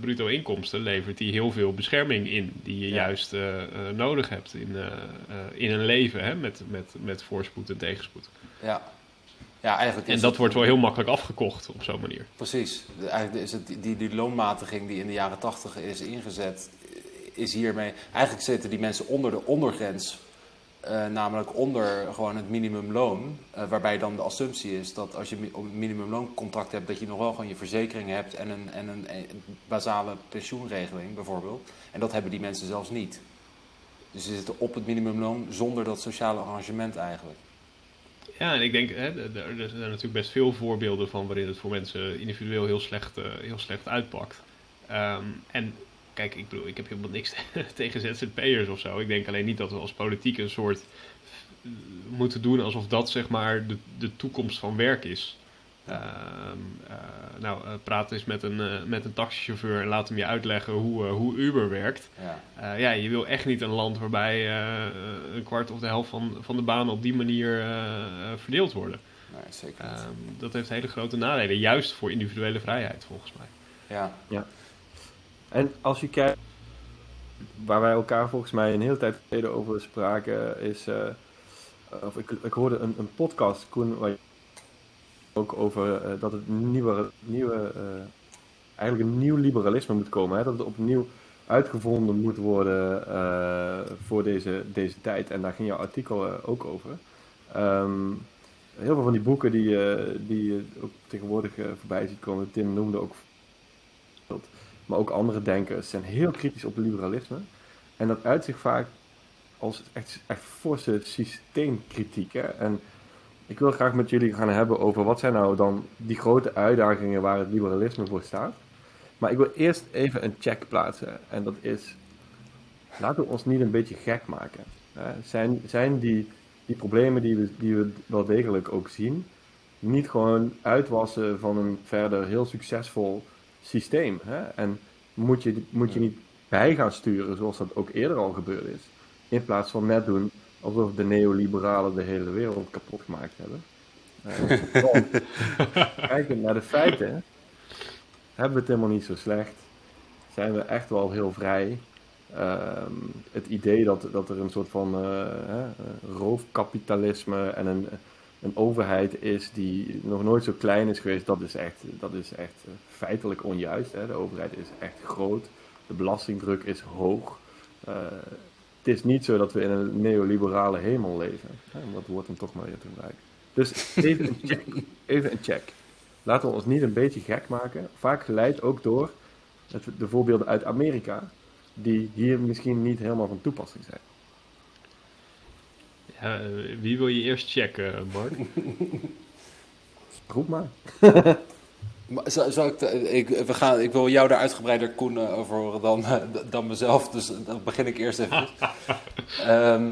bruto inkomsten, levert die heel veel bescherming in, die je ja. juist nodig hebt in, in een leven hè, met, met, met voorspoed en tegenspoed. Ja. Ja, eigenlijk en dat wordt wel heel makkelijk afgekocht op zo'n manier. Precies. Eigenlijk is het die, die loonmatiging die in de jaren tachtig is ingezet, is hiermee... Eigenlijk zitten die mensen onder de ondergrens uh, namelijk onder gewoon het minimumloon. Uh, waarbij dan de assumptie is dat als je een minimumlooncontract hebt, dat je nog wel gewoon je verzekering hebt en een, en een, basale pensioenregeling bijvoorbeeld. En dat hebben die mensen zelfs niet. Dus ze zitten op het minimumloon zonder dat sociale arrangement eigenlijk. Ja, en ik denk, hè, er, zijn natuurlijk best veel voorbeelden van waarin het voor mensen individueel heel slecht, uh, heel slecht uitpakt. Um, en kijk, ik bedoel, ik heb helemaal niks tegen ZZP'ers of zo. Ik denk alleen niet dat we als politiek een soort moeten doen alsof dat zeg maar de, de toekomst van werk is. Ehm, eh, nou, eh, praat eens met een, eh, met een taxichauffeur en laat hem je uitleggen hoe, eh, hoe Uber werkt. Ja. Eh, ja, je wil echt niet een land waarbij eh, een kwart of de helft van, van de banen op die manier eh, eh, verdeeld worden. Nee, zeker niet. Ehm, dat heeft hele grote nadelen, juist voor individuele vrijheid volgens mij. ja. En als je kijkt, waar wij elkaar volgens mij een hele tijd geleden over spraken, is. eh, of ik, ik hoorde een, een podcast, Koen, waar je ook over eh, dat het nieuwe, nieuwe eh, eigenlijk een nieuw liberalisme moet komen. Hè? Dat het opnieuw uitgevonden moet worden voor deze, deze tijd. En daar ging jouw artikel ook over. Ehm, heel veel van die boeken die, die je ook tegenwoordig voorbij ziet komen, Tim noemde ook maar ook andere denkers zijn heel kritisch op liberalisme. En dat uit zich vaak als echt, echt forse systeemkritiek. Hè? En ik wil graag met jullie gaan hebben over wat zijn nou dan die grote uitdagingen waar het liberalisme voor staat. Maar ik wil eerst even een check plaatsen. En dat is, laten we ons niet een beetje gek maken. Hè? Zijn, zijn die, die problemen die we, die we wel degelijk ook zien, niet gewoon uitwassen van een verder heel succesvol systeem. Hè? En moet je, moet je niet bij gaan sturen zoals dat ook eerder al gebeurd is. In plaats van net doen alsof de neoliberalen de hele wereld kapot gemaakt hebben. Eh, kijkend naar de feiten, hebben we het helemaal niet zo slecht. Zijn we echt wel heel vrij. Ehm, het idee dat, dat er een soort van eh, roofkapitalisme en een, een overheid is die nog nooit zo klein is geweest, dat is echt, dat is echt eh, feitelijk onjuist. Hè. De overheid is echt groot, de belastingdruk is hoog. Eh, het is niet zo dat we in een neoliberale hemel leven. Hè, dat woord dan toch maar weer te gebruiken. Dus even een check. Even een check. Laten we ons niet een beetje gek maken. Vaak geleid ook door het, de voorbeelden uit Amerika, die hier misschien niet helemaal van toepassing zijn. Ja, eh, wie wil je eerst checken, Mark? Roep maar. Ik, we gaan, ik wil jou daar uitgebreider, Koen, over horen dan, dan mezelf. Dus dan begin ik eerst even. Ehm,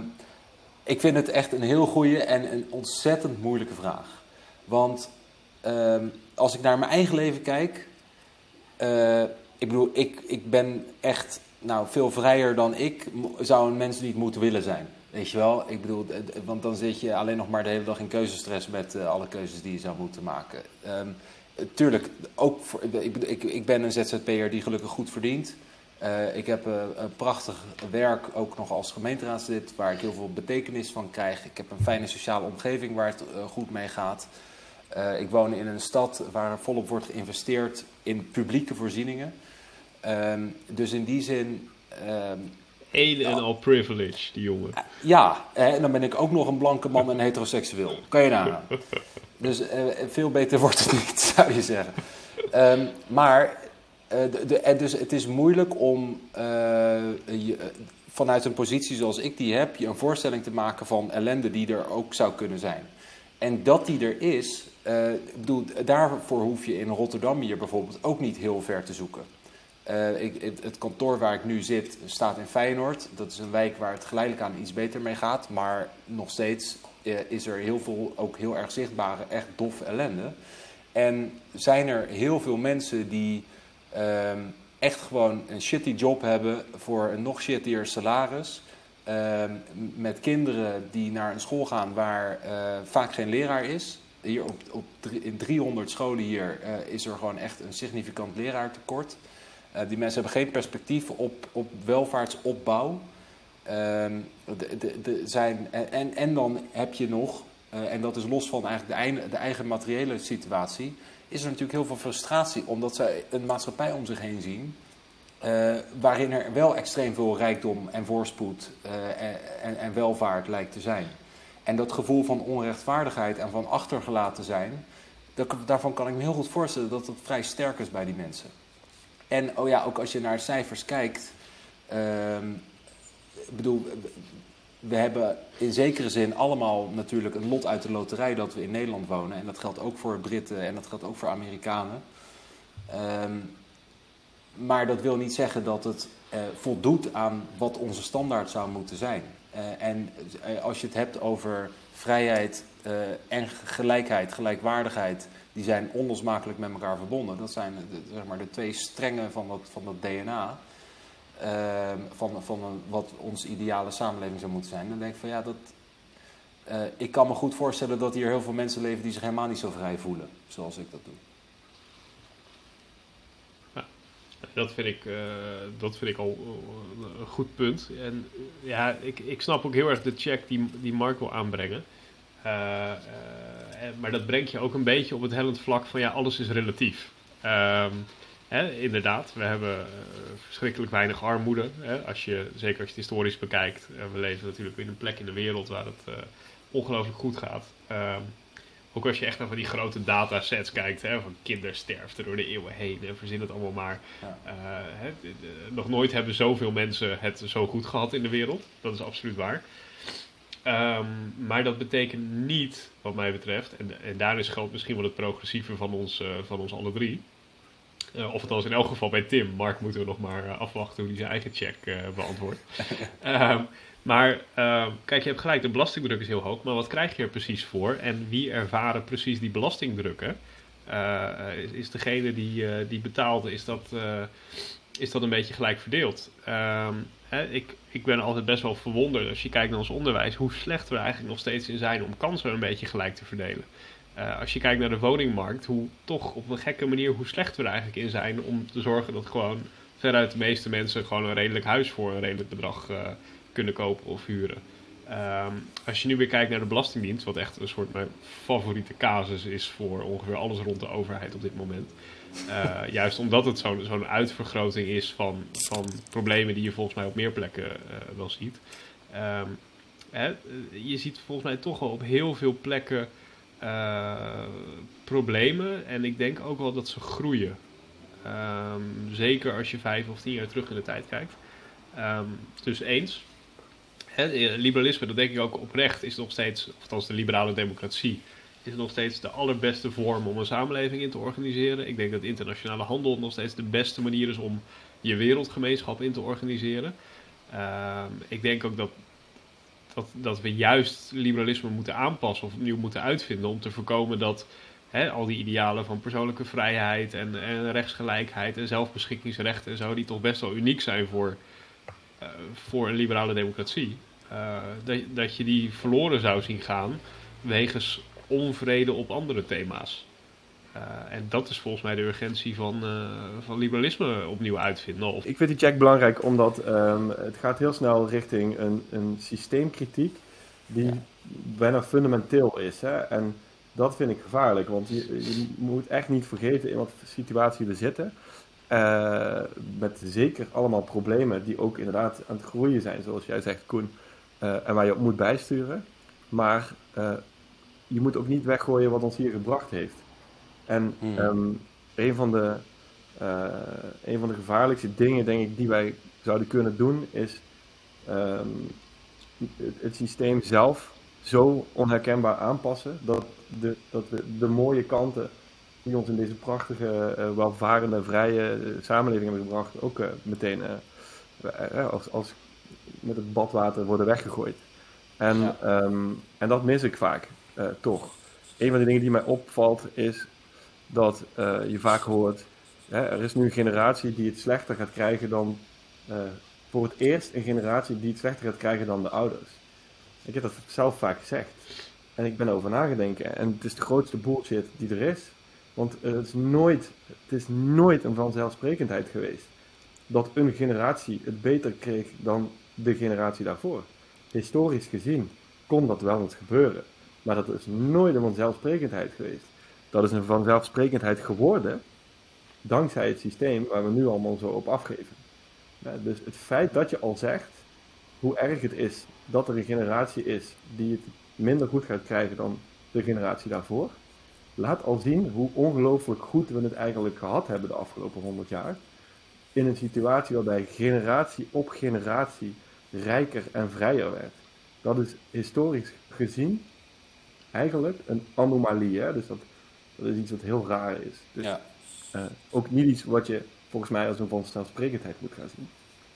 ik vind het echt een heel goede en een ontzettend moeilijke vraag. Want ehm, als ik naar mijn eigen leven kijk... eh, ik bedoel, ik, ik ben echt nou, veel vrijer dan ik zou een mens niet moeten willen zijn. Weet je wel? Ik bedoel, want dan zit je alleen nog maar de hele dag in keuzestress met eh, alle keuzes die je zou moeten maken. Ehm, tuurlijk, ook voor, ik, ik, ben een ZZP'er die gelukkig goed verdient. Eh, ik heb eh, een prachtig werk, ook nog als gemeenteraadslid, waar ik heel veel betekenis van krijg. Ik heb een fijne sociale omgeving waar het goed mee gaat. Ik woon in een stad waar volop wordt geïnvesteerd in publieke voorzieningen. Ehm, dus in die zin, ehm, Een en al privilege, die jongen. ja, hè, en dan ben ik ook nog een blanke man en heteroseksueel. Kan je nagaan. Dus eh, veel beter wordt het niet, zou je zeggen. Ehm, maar eh, de, de- en dus het is moeilijk om eh, je, eh, vanuit een positie zoals ik die heb, je een voorstelling te maken van ellende die er ook zou kunnen zijn. En dat die er is, eh, bedoel, daarvoor hoef je in Rotterdam hier bijvoorbeeld ook niet heel ver te zoeken. Eh, ik, het, kantoor waar ik nu zit staat in Feyenoord. Dat is een wijk waar het geleidelijk aan iets beter mee gaat. Maar nog steeds eh, is er heel veel, ook heel erg zichtbare, echt doffe ellende. En zijn er heel veel mensen die ehm, echt gewoon een shitty job hebben voor een nog shittier salaris. Ehm, met kinderen die naar een school gaan waar eh, vaak geen leraar is. Hier op, op in 300 scholen hier is er gewoon echt een significant leraartekort. Eh, die mensen hebben geen perspectief op, op welvaartsopbouw. Ehm, de, de, zijn, en, en, dan heb je nog, eh, en dat is los van eigenlijk de, eigen, de eigen materiële situatie, is er natuurlijk heel veel frustratie omdat zij een maatschappij om zich heen zien. eh, waarin er wel extreem veel rijkdom en voorspoed eh, en, en welvaart lijkt te zijn. En dat gevoel van onrechtvaardigheid en van achtergelaten zijn, dat- daarvan kan ik me heel goed voorstellen dat het vrij sterk is bij die mensen. En oh ja, ook als je naar cijfers kijkt. ehm, ik bedoel, we hebben in zekere zin allemaal natuurlijk een lot uit de loterij dat we in Nederland wonen. En dat geldt ook voor Britten en dat geldt ook voor Amerikanen. Ehm, maar dat wil niet zeggen dat het eh, voldoet aan wat onze standaard zou moeten zijn. Eh, en eh, als je het hebt over vrijheid en gelijkheid, gelijkwaardigheid, die zijn onlosmakelijk met elkaar verbonden. Dat zijn de, zeg maar, de twee strengen van dat, van dat DNA. ehm, van, van wat onze ideale samenleving zou moeten zijn. Dan denk ik van ja, dat, eh, ik kan me goed voorstellen dat hier heel veel mensen leven die zich helemaal niet zo vrij voelen. Zoals ik dat doe. Dat vind ik, eh, dat vind ik al eh, een goed punt. En ja, ik, ik snap ook heel erg de check die, die Mark wil aanbrengen. Eh, eh, maar dat brengt je ook een beetje op het hellend vlak van ja, alles is relatief. Ehm, hè, inderdaad, we hebben eh, verschrikkelijk weinig armoede. Hè, als je, zeker als je het historisch bekijkt. We leven natuurlijk in een plek in de wereld waar het eh, ongelooflijk goed gaat. Ehm, ook als je echt naar van die grote datasets kijkt, hè, van kindersterfte door de eeuwen heen en verzin het allemaal maar. Nog nooit hebben zoveel mensen het zo goed gehad in de wereld. Dat is absoluut waar. Ehm, maar dat betekent niet, wat mij betreft, en, en daarin geldt misschien wel het progressieve van ons, eh, van ons alle drie. Eh, of althans in elk geval bij Tim. Mark moeten we nog maar eh, afwachten hoe hij zijn eigen check beantwoordt. Ehm, maar ehm, kijk, je hebt gelijk, de belastingdruk is heel hoog. Maar wat krijg je er precies voor? En wie ervaren precies die belastingdrukken? Is, is degene die, die betaalt, is dat, is dat een beetje gelijk verdeeld? Ehm, ik, ik ben altijd best wel verwonderd als je kijkt naar ons onderwijs, hoe slecht we eigenlijk nog steeds in zijn om kansen een beetje gelijk te verdelen. Eh, als je kijkt naar de woningmarkt, hoe toch op een gekke manier hoe slecht we er eigenlijk in zijn om te zorgen dat gewoon veruit de meeste mensen gewoon een redelijk huis voor een redelijk bedrag eh, kunnen kopen of huren. Ehm, als je nu weer kijkt naar de Belastingdienst, wat echt een soort mijn favoriete casus is voor ongeveer alles rond de overheid op dit moment. Eh, juist omdat het zo'n uitvergroting is van, van problemen die je volgens mij op meer plekken eh, wel ziet. Ehm, hè, je ziet volgens mij toch wel op heel veel plekken eh, problemen. En ik denk ook wel dat ze groeien. Ehm, zeker als je vijf of tien jaar terug in de tijd kijkt. Ehm, dus eens. Hè, liberalisme, dat denk ik ook oprecht, is nog steeds, of althans de liberale democratie, is nog steeds de allerbeste vorm om een samenleving in te organiseren. Ik denk dat internationale handel nog steeds de beste manier is om je wereldgemeenschap in te organiseren. Ehm, ik denk ook dat, dat, dat we juist liberalisme moeten aanpassen of opnieuw moeten uitvinden om te voorkomen dat hè, al die idealen van persoonlijke vrijheid en, en rechtsgelijkheid en zelfbeschikkingsrechten en zo, die toch best wel uniek zijn voor, eh, voor een liberale democratie, eh, dat, dat je die verloren zou zien gaan wegens onvrede op andere thema's. Eh, en dat is volgens mij de urgentie van, eh, van liberalisme opnieuw uitvinden. Of, Ik vind die check belangrijk omdat ehm, het gaat heel snel richting een, een systeemkritiek die Ja. bijna fundamenteel is. Hè? En dat vind ik gevaarlijk, want je, je moet echt niet vergeten in wat situatie we zitten. Eh, met zeker allemaal problemen die ook inderdaad aan het groeien zijn, zoals jij zegt, Koen. eh, en waar je op moet bijsturen. Maar eh, je moet ook niet weggooien wat ons hier gebracht heeft. En Hmm. ehm, een, van de, eh, een van de gevaarlijkste dingen, denk ik, die wij zouden kunnen doen, is ehm, het, het systeem zelf zo onherkenbaar aanpassen dat, de, dat we de mooie kanten die ons in deze prachtige, eh, welvarende, vrije eh, samenleving hebben gebracht, ook meteen als, als met het badwater worden weggegooid. En, Ja. ehm, en dat mis ik vaak, eh, toch. Een van de dingen die mij opvalt is dat eh, je vaak hoort, hè, er is nu een generatie die het slechter gaat krijgen dan, eh, voor het eerst een generatie die het slechter gaat krijgen dan de ouders. Ik heb dat zelf vaak gezegd. En ik ben erover nagedenken. En het is de grootste bullshit die er is. Want het is nooit, het is nooit een vanzelfsprekendheid geweest dat een generatie het beter kreeg dan de generatie daarvoor. Historisch gezien kon dat wel eens gebeuren. Maar dat is nooit een vanzelfsprekendheid geweest. Dat is een vanzelfsprekendheid geworden dankzij het systeem waar we nu allemaal zo op afgeven. Dus het feit dat je al zegt hoe erg het is dat er een generatie is die het minder goed gaat krijgen dan de generatie daarvoor, laat al zien hoe ongelooflijk goed we het eigenlijk gehad hebben de afgelopen 100 jaar. In een situatie waarbij generatie op generatie rijker en vrijer werd. Dat is historisch gezien eigenlijk een anomalie. Hè? Dus dat, dat is iets wat heel raar is. Dus Ja. eh, ook niet iets wat je volgens mij als een vanzelfsprekendheid moet gaan zien.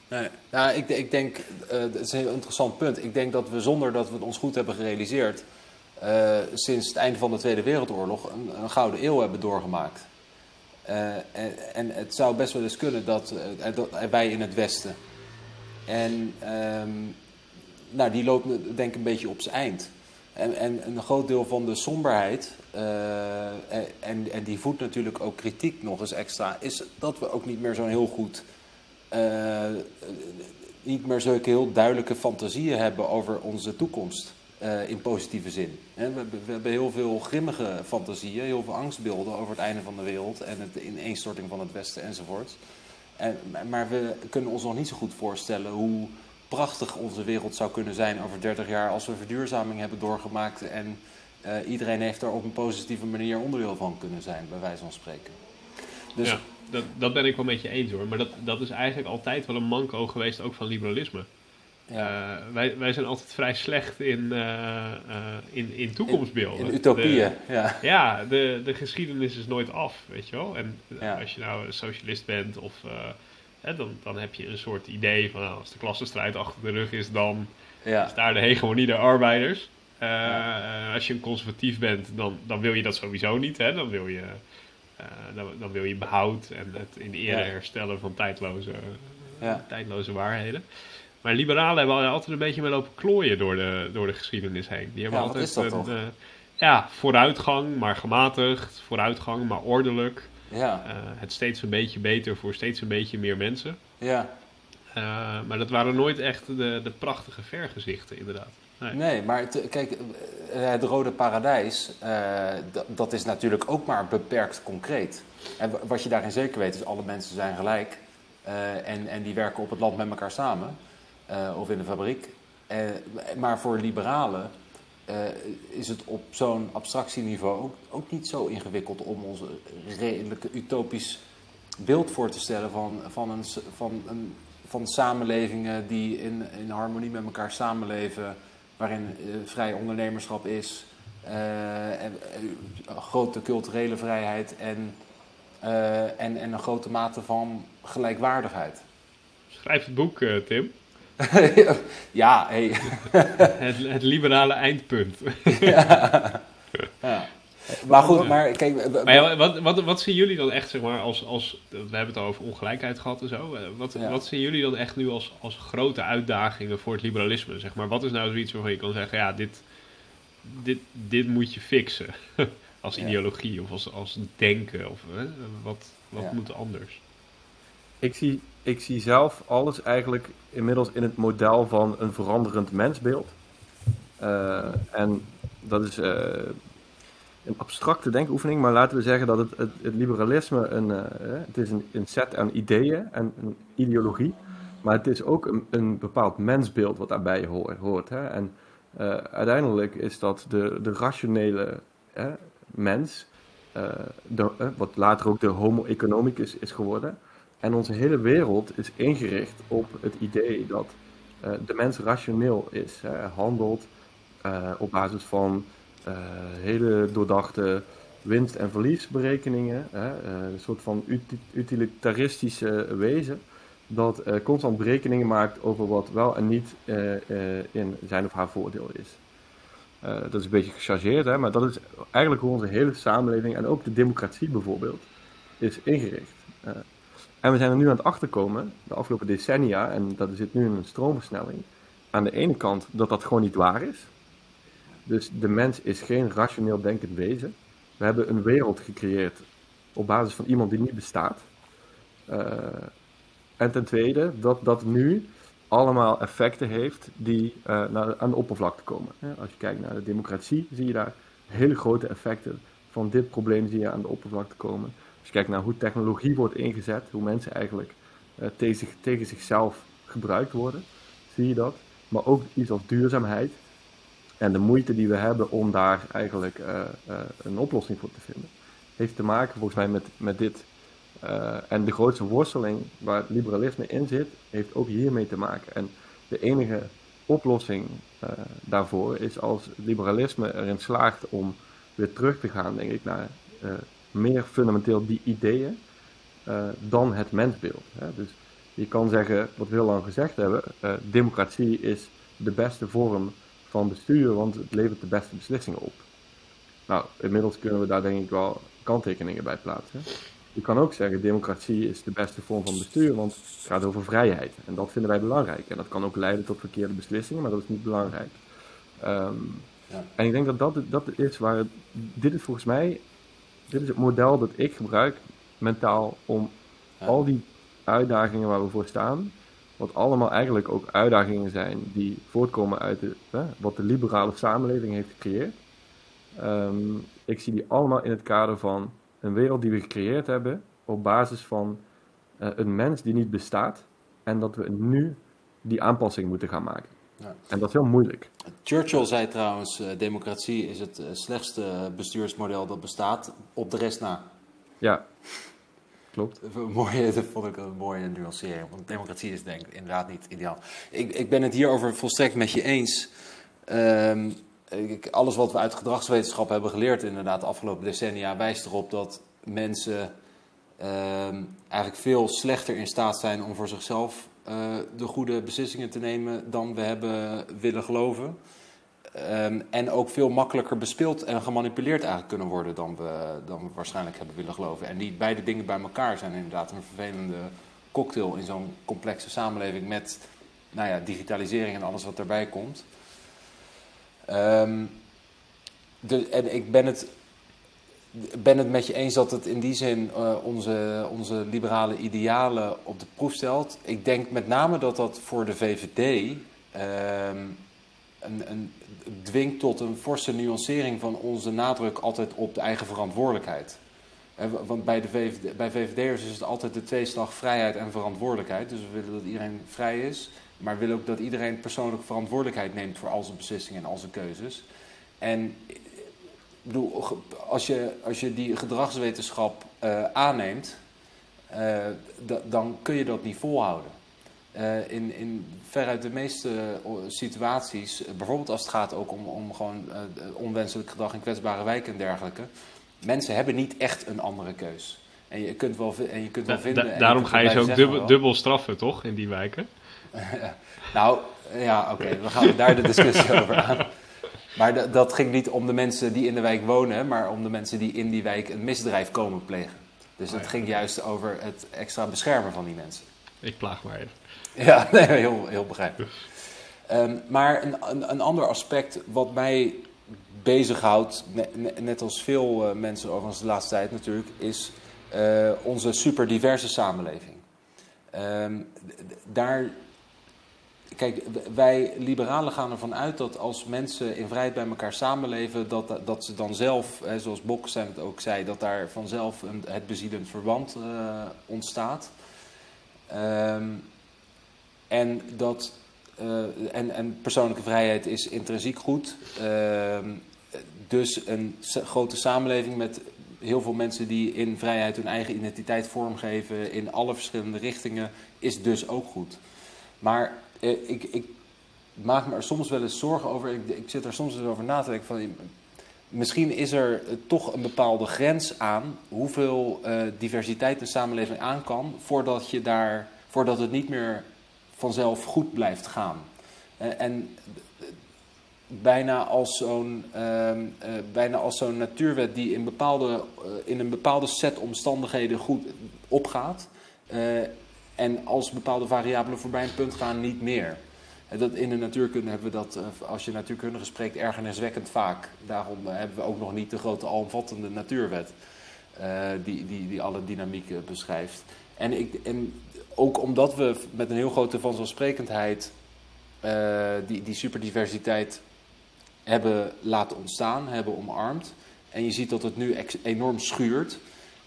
Nee. Nou, ik, ik denk, eh dat is een heel interessant punt. Ik denk dat we zonder dat we het ons goed hebben gerealiseerd, eh, sinds het einde van de Tweede Wereldoorlog een, een gouden eeuw hebben doorgemaakt. En, en het zou best wel eens kunnen dat, dat wij in het Westen. En ehm, nou, die loopt denk ik een beetje op zijn eind. En, en een groot deel van de somberheid, eh, en, en die voedt natuurlijk ook kritiek nog eens extra, is dat we ook niet meer zo'n heel goed, eh, niet meer zulke heel duidelijke fantasieën hebben over onze toekomst. eh, in positieve zin. We, we hebben heel veel grimmige fantasieën, heel veel angstbeelden over het einde van de wereld en het ineenstorting van het Westen enzovoort. En, maar we kunnen ons nog niet zo goed voorstellen hoe prachtig onze wereld zou kunnen zijn over 30 jaar als we verduurzaming hebben doorgemaakt en eh, iedereen heeft daar op een positieve manier onderdeel van kunnen zijn, bij wijze van spreken. Dus ja, dat, dat ben ik wel met je eens hoor. Maar dat, dat is eigenlijk altijd wel een manco geweest, ook van liberalisme. ja, Eh, wij, wij zijn altijd vrij slecht in, eh, in, in toekomstbeelden. in utopieën, De- ja. ja, de, de geschiedenis is nooit af, weet je wel. En Ja. als je nou een socialist bent, of, hè, dan, dan heb je een soort idee van nou, als de klassenstrijd achter de rug is, dan ja. is daar de hegemonie der arbeiders. Eh, Ja. eh, als je een conservatief bent, dan, dan wil je dat sowieso niet. Hè? Dan, wil je, eh, dan, dan wil je behoud en het in ere Ja. herstellen van tijdloze, tijdloze waarheden. Maar liberalen hebben altijd een beetje mee lopen klooien door de, door de geschiedenis heen. Die hebben altijd is dat een, ja, vooruitgang, maar gematigd. Vooruitgang, maar ordelijk. Ja, Eh, het steeds een beetje beter voor steeds een beetje meer mensen. ja. Eh, maar dat waren nooit echt de, de prachtige vergezichten, inderdaad. Nee. Nee, maar kijk, eh, het Rode Paradijs, dat- is natuurlijk ook maar beperkt concreet. En wa- wat je daarin zeker weet is, alle mensen zijn gelijk. en, en die werken op het land met elkaar samen, of in de fabriek. Maar voor liberalen eh, is het op zo'n abstractieniveau ook, ook niet zo ingewikkeld om ons een redelijk utopisch beeld voor te stellen van, van, een, van, een, van samenlevingen die in, in harmonie met elkaar samenleven, waarin eh, vrij ondernemerschap is, eh, en, eh, grote culturele vrijheid en, eh, en, en een grote mate van gelijkwaardigheid. Schrijf het boek, eh, Tim. ja, hey. Het, het liberale eindpunt. ja. Maar goed, maar kijk, Maar ja, wat, wat, wat zien jullie dan echt, zeg maar, als, als... We hebben het al over ongelijkheid gehad en zo. Eh, Wat, Ja. wat zien jullie dan echt nu als, als grote uitdagingen voor het liberalisme? Zeg maar, wat is nou zoiets waarvan je kan zeggen, ja, dit, dit, dit moet je fixen. als Ja. ideologie of als, als denken. Of, hè, wat wat Ja. moet anders? Ik zie, ik zie zelf alles eigenlijk inmiddels in het model van een veranderend mensbeeld. Eh, en dat is eh, een abstracte denkoefening, maar laten we zeggen dat het, het, liberalisme een, eh, het is een, een set aan ideeën en een ideologie, maar het is ook een, een bepaald mensbeeld wat daarbij hoort. hè? En uiteindelijk is dat de, de rationele mens, wat later ook de homo economicus is geworden. En onze hele wereld is ingericht op het idee dat eh, de mens rationeel is. Hè, handelt eh, op basis van hele doordachte winst- en verliesberekeningen. Een soort van uti- utilitaristische wezen. Dat constant berekeningen maakt over wat wel en niet in zijn of haar voordeel is. Dat is een beetje gechargeerd, hè, maar dat is eigenlijk hoe onze hele samenleving en ook de democratie bijvoorbeeld is ingericht. En we zijn er nu aan het achterkomen, de afgelopen decennia, en dat zit nu in een stroomversnelling. Aan de ene kant dat dat gewoon niet waar is. Dus de mens is geen rationeel denkend wezen. We hebben een wereld gecreëerd op basis van iemand die niet bestaat. Eh, en ten tweede dat dat nu allemaal effecten heeft die eh, naar, aan de oppervlakte komen. Als je kijkt naar de democratie, zie je daar hele grote effecten van dit probleem zie je aan de oppervlakte komen. Als je kijkt naar hoe technologie wordt ingezet, hoe mensen eigenlijk eh, tegen, tegen zichzelf gebruikt worden, zie je dat. Maar ook iets als duurzaamheid en de moeite die we hebben om daar eigenlijk eh, eh, een oplossing voor te vinden, heeft te maken volgens mij met, met dit. En de grootste worsteling waar het liberalisme in zit, heeft ook hiermee te maken. En de enige oplossing daarvoor is als liberalisme erin slaagt om weer terug te gaan, denk ik, naar meer fundamenteel die ideeën eh, dan het mensbeeld. Hè? Dus je kan zeggen, wat we heel lang gezegd hebben, eh, democratie is de beste vorm van bestuur, want het levert de beste beslissingen op. Nou, inmiddels kunnen we daar denk ik wel kanttekeningen bij plaatsen. Je kan ook zeggen, democratie is de beste vorm van bestuur, want het gaat over vrijheid. En dat vinden wij belangrijk. En dat kan ook leiden tot verkeerde beslissingen, maar dat is niet belangrijk. Ehm, Ja. En ik denk dat dat, dat is waar het, dit is volgens mij, dit is het model dat ik gebruik mentaal om Ja. al die uitdagingen waar we voor staan, wat allemaal eigenlijk ook uitdagingen zijn die voortkomen uit de, hè, wat de liberale samenleving heeft gecreëerd. Ehm, ik zie die allemaal in het kader van een wereld die we gecreëerd hebben op basis van eh, een mens die niet bestaat en dat we nu die aanpassing moeten gaan maken. Ja. En dat is heel moeilijk. Churchill zei trouwens, eh, democratie is het eh, slechtste bestuursmodel dat bestaat, op de rest na. Ja, klopt. Een Mooie, dat vond ik een mooie nuancering, want democratie is denk ik inderdaad niet ideaal. Ik, ik ben het hierover volstrekt met je eens. Ehm, ik, alles wat we uit gedragswetenschap hebben geleerd inderdaad de afgelopen decennia wijst erop dat mensen ehm, eigenlijk veel slechter in staat zijn om voor zichzelf eh, de goede beslissingen te nemen dan we hebben willen geloven. Ehm, en ook veel makkelijker bespeeld en gemanipuleerd eigenlijk kunnen worden dan we, dan waarschijnlijk hebben willen geloven. En die beide dingen bij elkaar zijn inderdaad een vervelende cocktail in zo'n complexe samenleving met nou ja, digitalisering en alles wat daarbij komt. Ehm, de, en ik ben het, ben het met je eens dat het in die zin eh, onze, onze liberale idealen op de proef stelt. Ik denk met name dat dat voor de VVD ehm, een, een, dwingt tot een forse nuancering van onze nadruk altijd op de eigen verantwoordelijkheid. Eh, wa- Want bij, de VVD, bij VVD'ers is het altijd de tweeslag vrijheid en verantwoordelijkheid. Dus we willen dat iedereen vrij is, maar we willen ook dat iedereen persoonlijke verantwoordelijkheid neemt voor al zijn beslissingen en al zijn keuzes. En bedoel, als je, als je die gedragswetenschap eh, aanneemt, eh, da- dan kun je dat niet volhouden. Eh, in, in veruit de meeste situaties, bijvoorbeeld als het gaat ook om, om gewoon onwenselijk gedrag in kwetsbare wijken en dergelijke, mensen hebben niet echt een andere keus. En je kunt wel, en je kunt wel Da- vinden. da- en daarom ga je ze ook dubbel, dubbel straffen, toch? In die wijken. nou, ja, oké, dan gaan we daar de discussie over aan. Maar da- dat ging niet om de mensen die in de wijk wonen, maar om de mensen die in die wijk een misdrijf komen plegen. Dus Oh het ja. ging juist over het extra beschermen van die mensen. Ik plaag maar even. Ja, nee, heel, heel begrijpelijk. Ehm, maar een, een, een ander aspect wat mij bezighoudt, ne- ne- net als veel eh, mensen overigens de laatste tijd natuurlijk, is eh, onze super diverse samenleving. Ehm, daar, kijk, wij liberalen gaan ervan uit dat als mensen in vrijheid bij elkaar samenleven, dat, dat ze dan zelf, hè, zoals Bokkestein het ook zei, dat daar vanzelf een, het bezielend verband eh, ontstaat. Ehm, en, dat, eh, en, en persoonlijke vrijheid is intrinsiek goed. Ehm, dus een grote samenleving met heel veel mensen die in vrijheid hun eigen identiteit vormgeven in alle verschillende richtingen, is dus ook goed. Maar ik, ik maak me er soms wel eens zorgen over. Ik, ik zit er soms eens over na te denken van. Misschien is er eh, toch een bepaalde grens aan hoeveel eh, diversiteit een samenleving aan kan voordat, je daar, voordat het niet meer vanzelf goed blijft gaan. Eh, en eh, bijna als zo'n ehm, eh, bijna als zo'n natuurwet die in, bepaalde, eh, in een bepaalde set omstandigheden goed opgaat. En als bepaalde variabelen voorbij een punt gaan, niet meer. Dat, in de natuurkunde hebben we dat, eh, als je natuurkundige spreekt, ergerniswekkend vaak. Daarom eh, hebben we ook nog niet de grote alomvattende natuurwet. eh, die, die, die alle dynamieken beschrijft. En, ik, en ook omdat we met een heel grote vanzelfsprekendheid die, die superdiversiteit hebben laten ontstaan, hebben omarmd. En je ziet dat het nu enorm schuurt.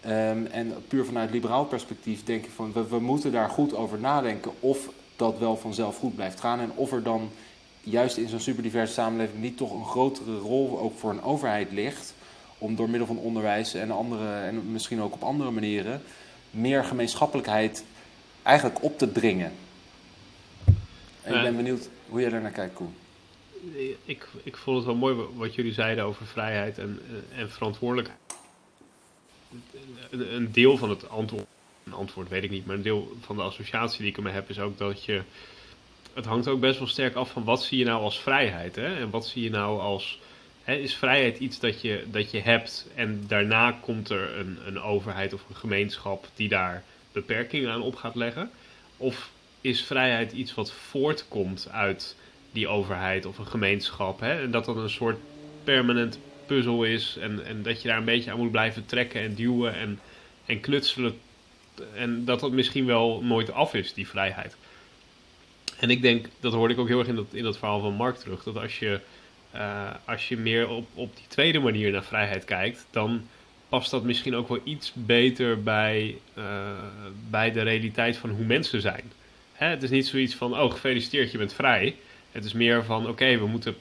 Ehm, en puur vanuit liberaal perspectief denk ik van we, we moeten daar goed over nadenken of dat wel vanzelf goed blijft gaan. En of er dan juist in zo'n superdiverse samenleving niet toch een grotere rol ook voor een overheid ligt. Om door middel van onderwijs en, andere, en misschien ook op andere manieren meer gemeenschappelijkheid eigenlijk op te dringen. En ik Ja. ben benieuwd hoe jij daar naar kijkt, Koen. Ik, ik vond het wel mooi wat jullie zeiden over vrijheid en, en verantwoordelijkheid. Een, deel van het antwoord, een antwoord weet ik niet, maar een deel van de associatie die ik ermee heb is ook dat je het hangt ook best wel sterk af van wat zie je nou als vrijheid. Hè? En wat zie je nou als. Hè, is vrijheid iets dat je, dat je hebt en daarna komt er een, een overheid of een gemeenschap die daar beperkingen aan op gaat leggen? Of is vrijheid iets wat voortkomt uit die overheid of een gemeenschap? Hè? En dat dat een soort permanent puzzel is en, en dat je daar een beetje aan moet blijven trekken en duwen en, en knutselen. En dat dat misschien wel nooit af is, die vrijheid. En ik denk, dat hoorde ik ook heel erg in dat, in dat verhaal van Mark terug, dat als je, uh, als je meer op, op die tweede manier naar vrijheid kijkt, dan past dat misschien ook wel iets beter bij, uh, bij de realiteit van hoe mensen zijn. Hè? Het is niet zoiets van, oh gefeliciteerd, je bent vrij. Het is meer van, oké, we moeten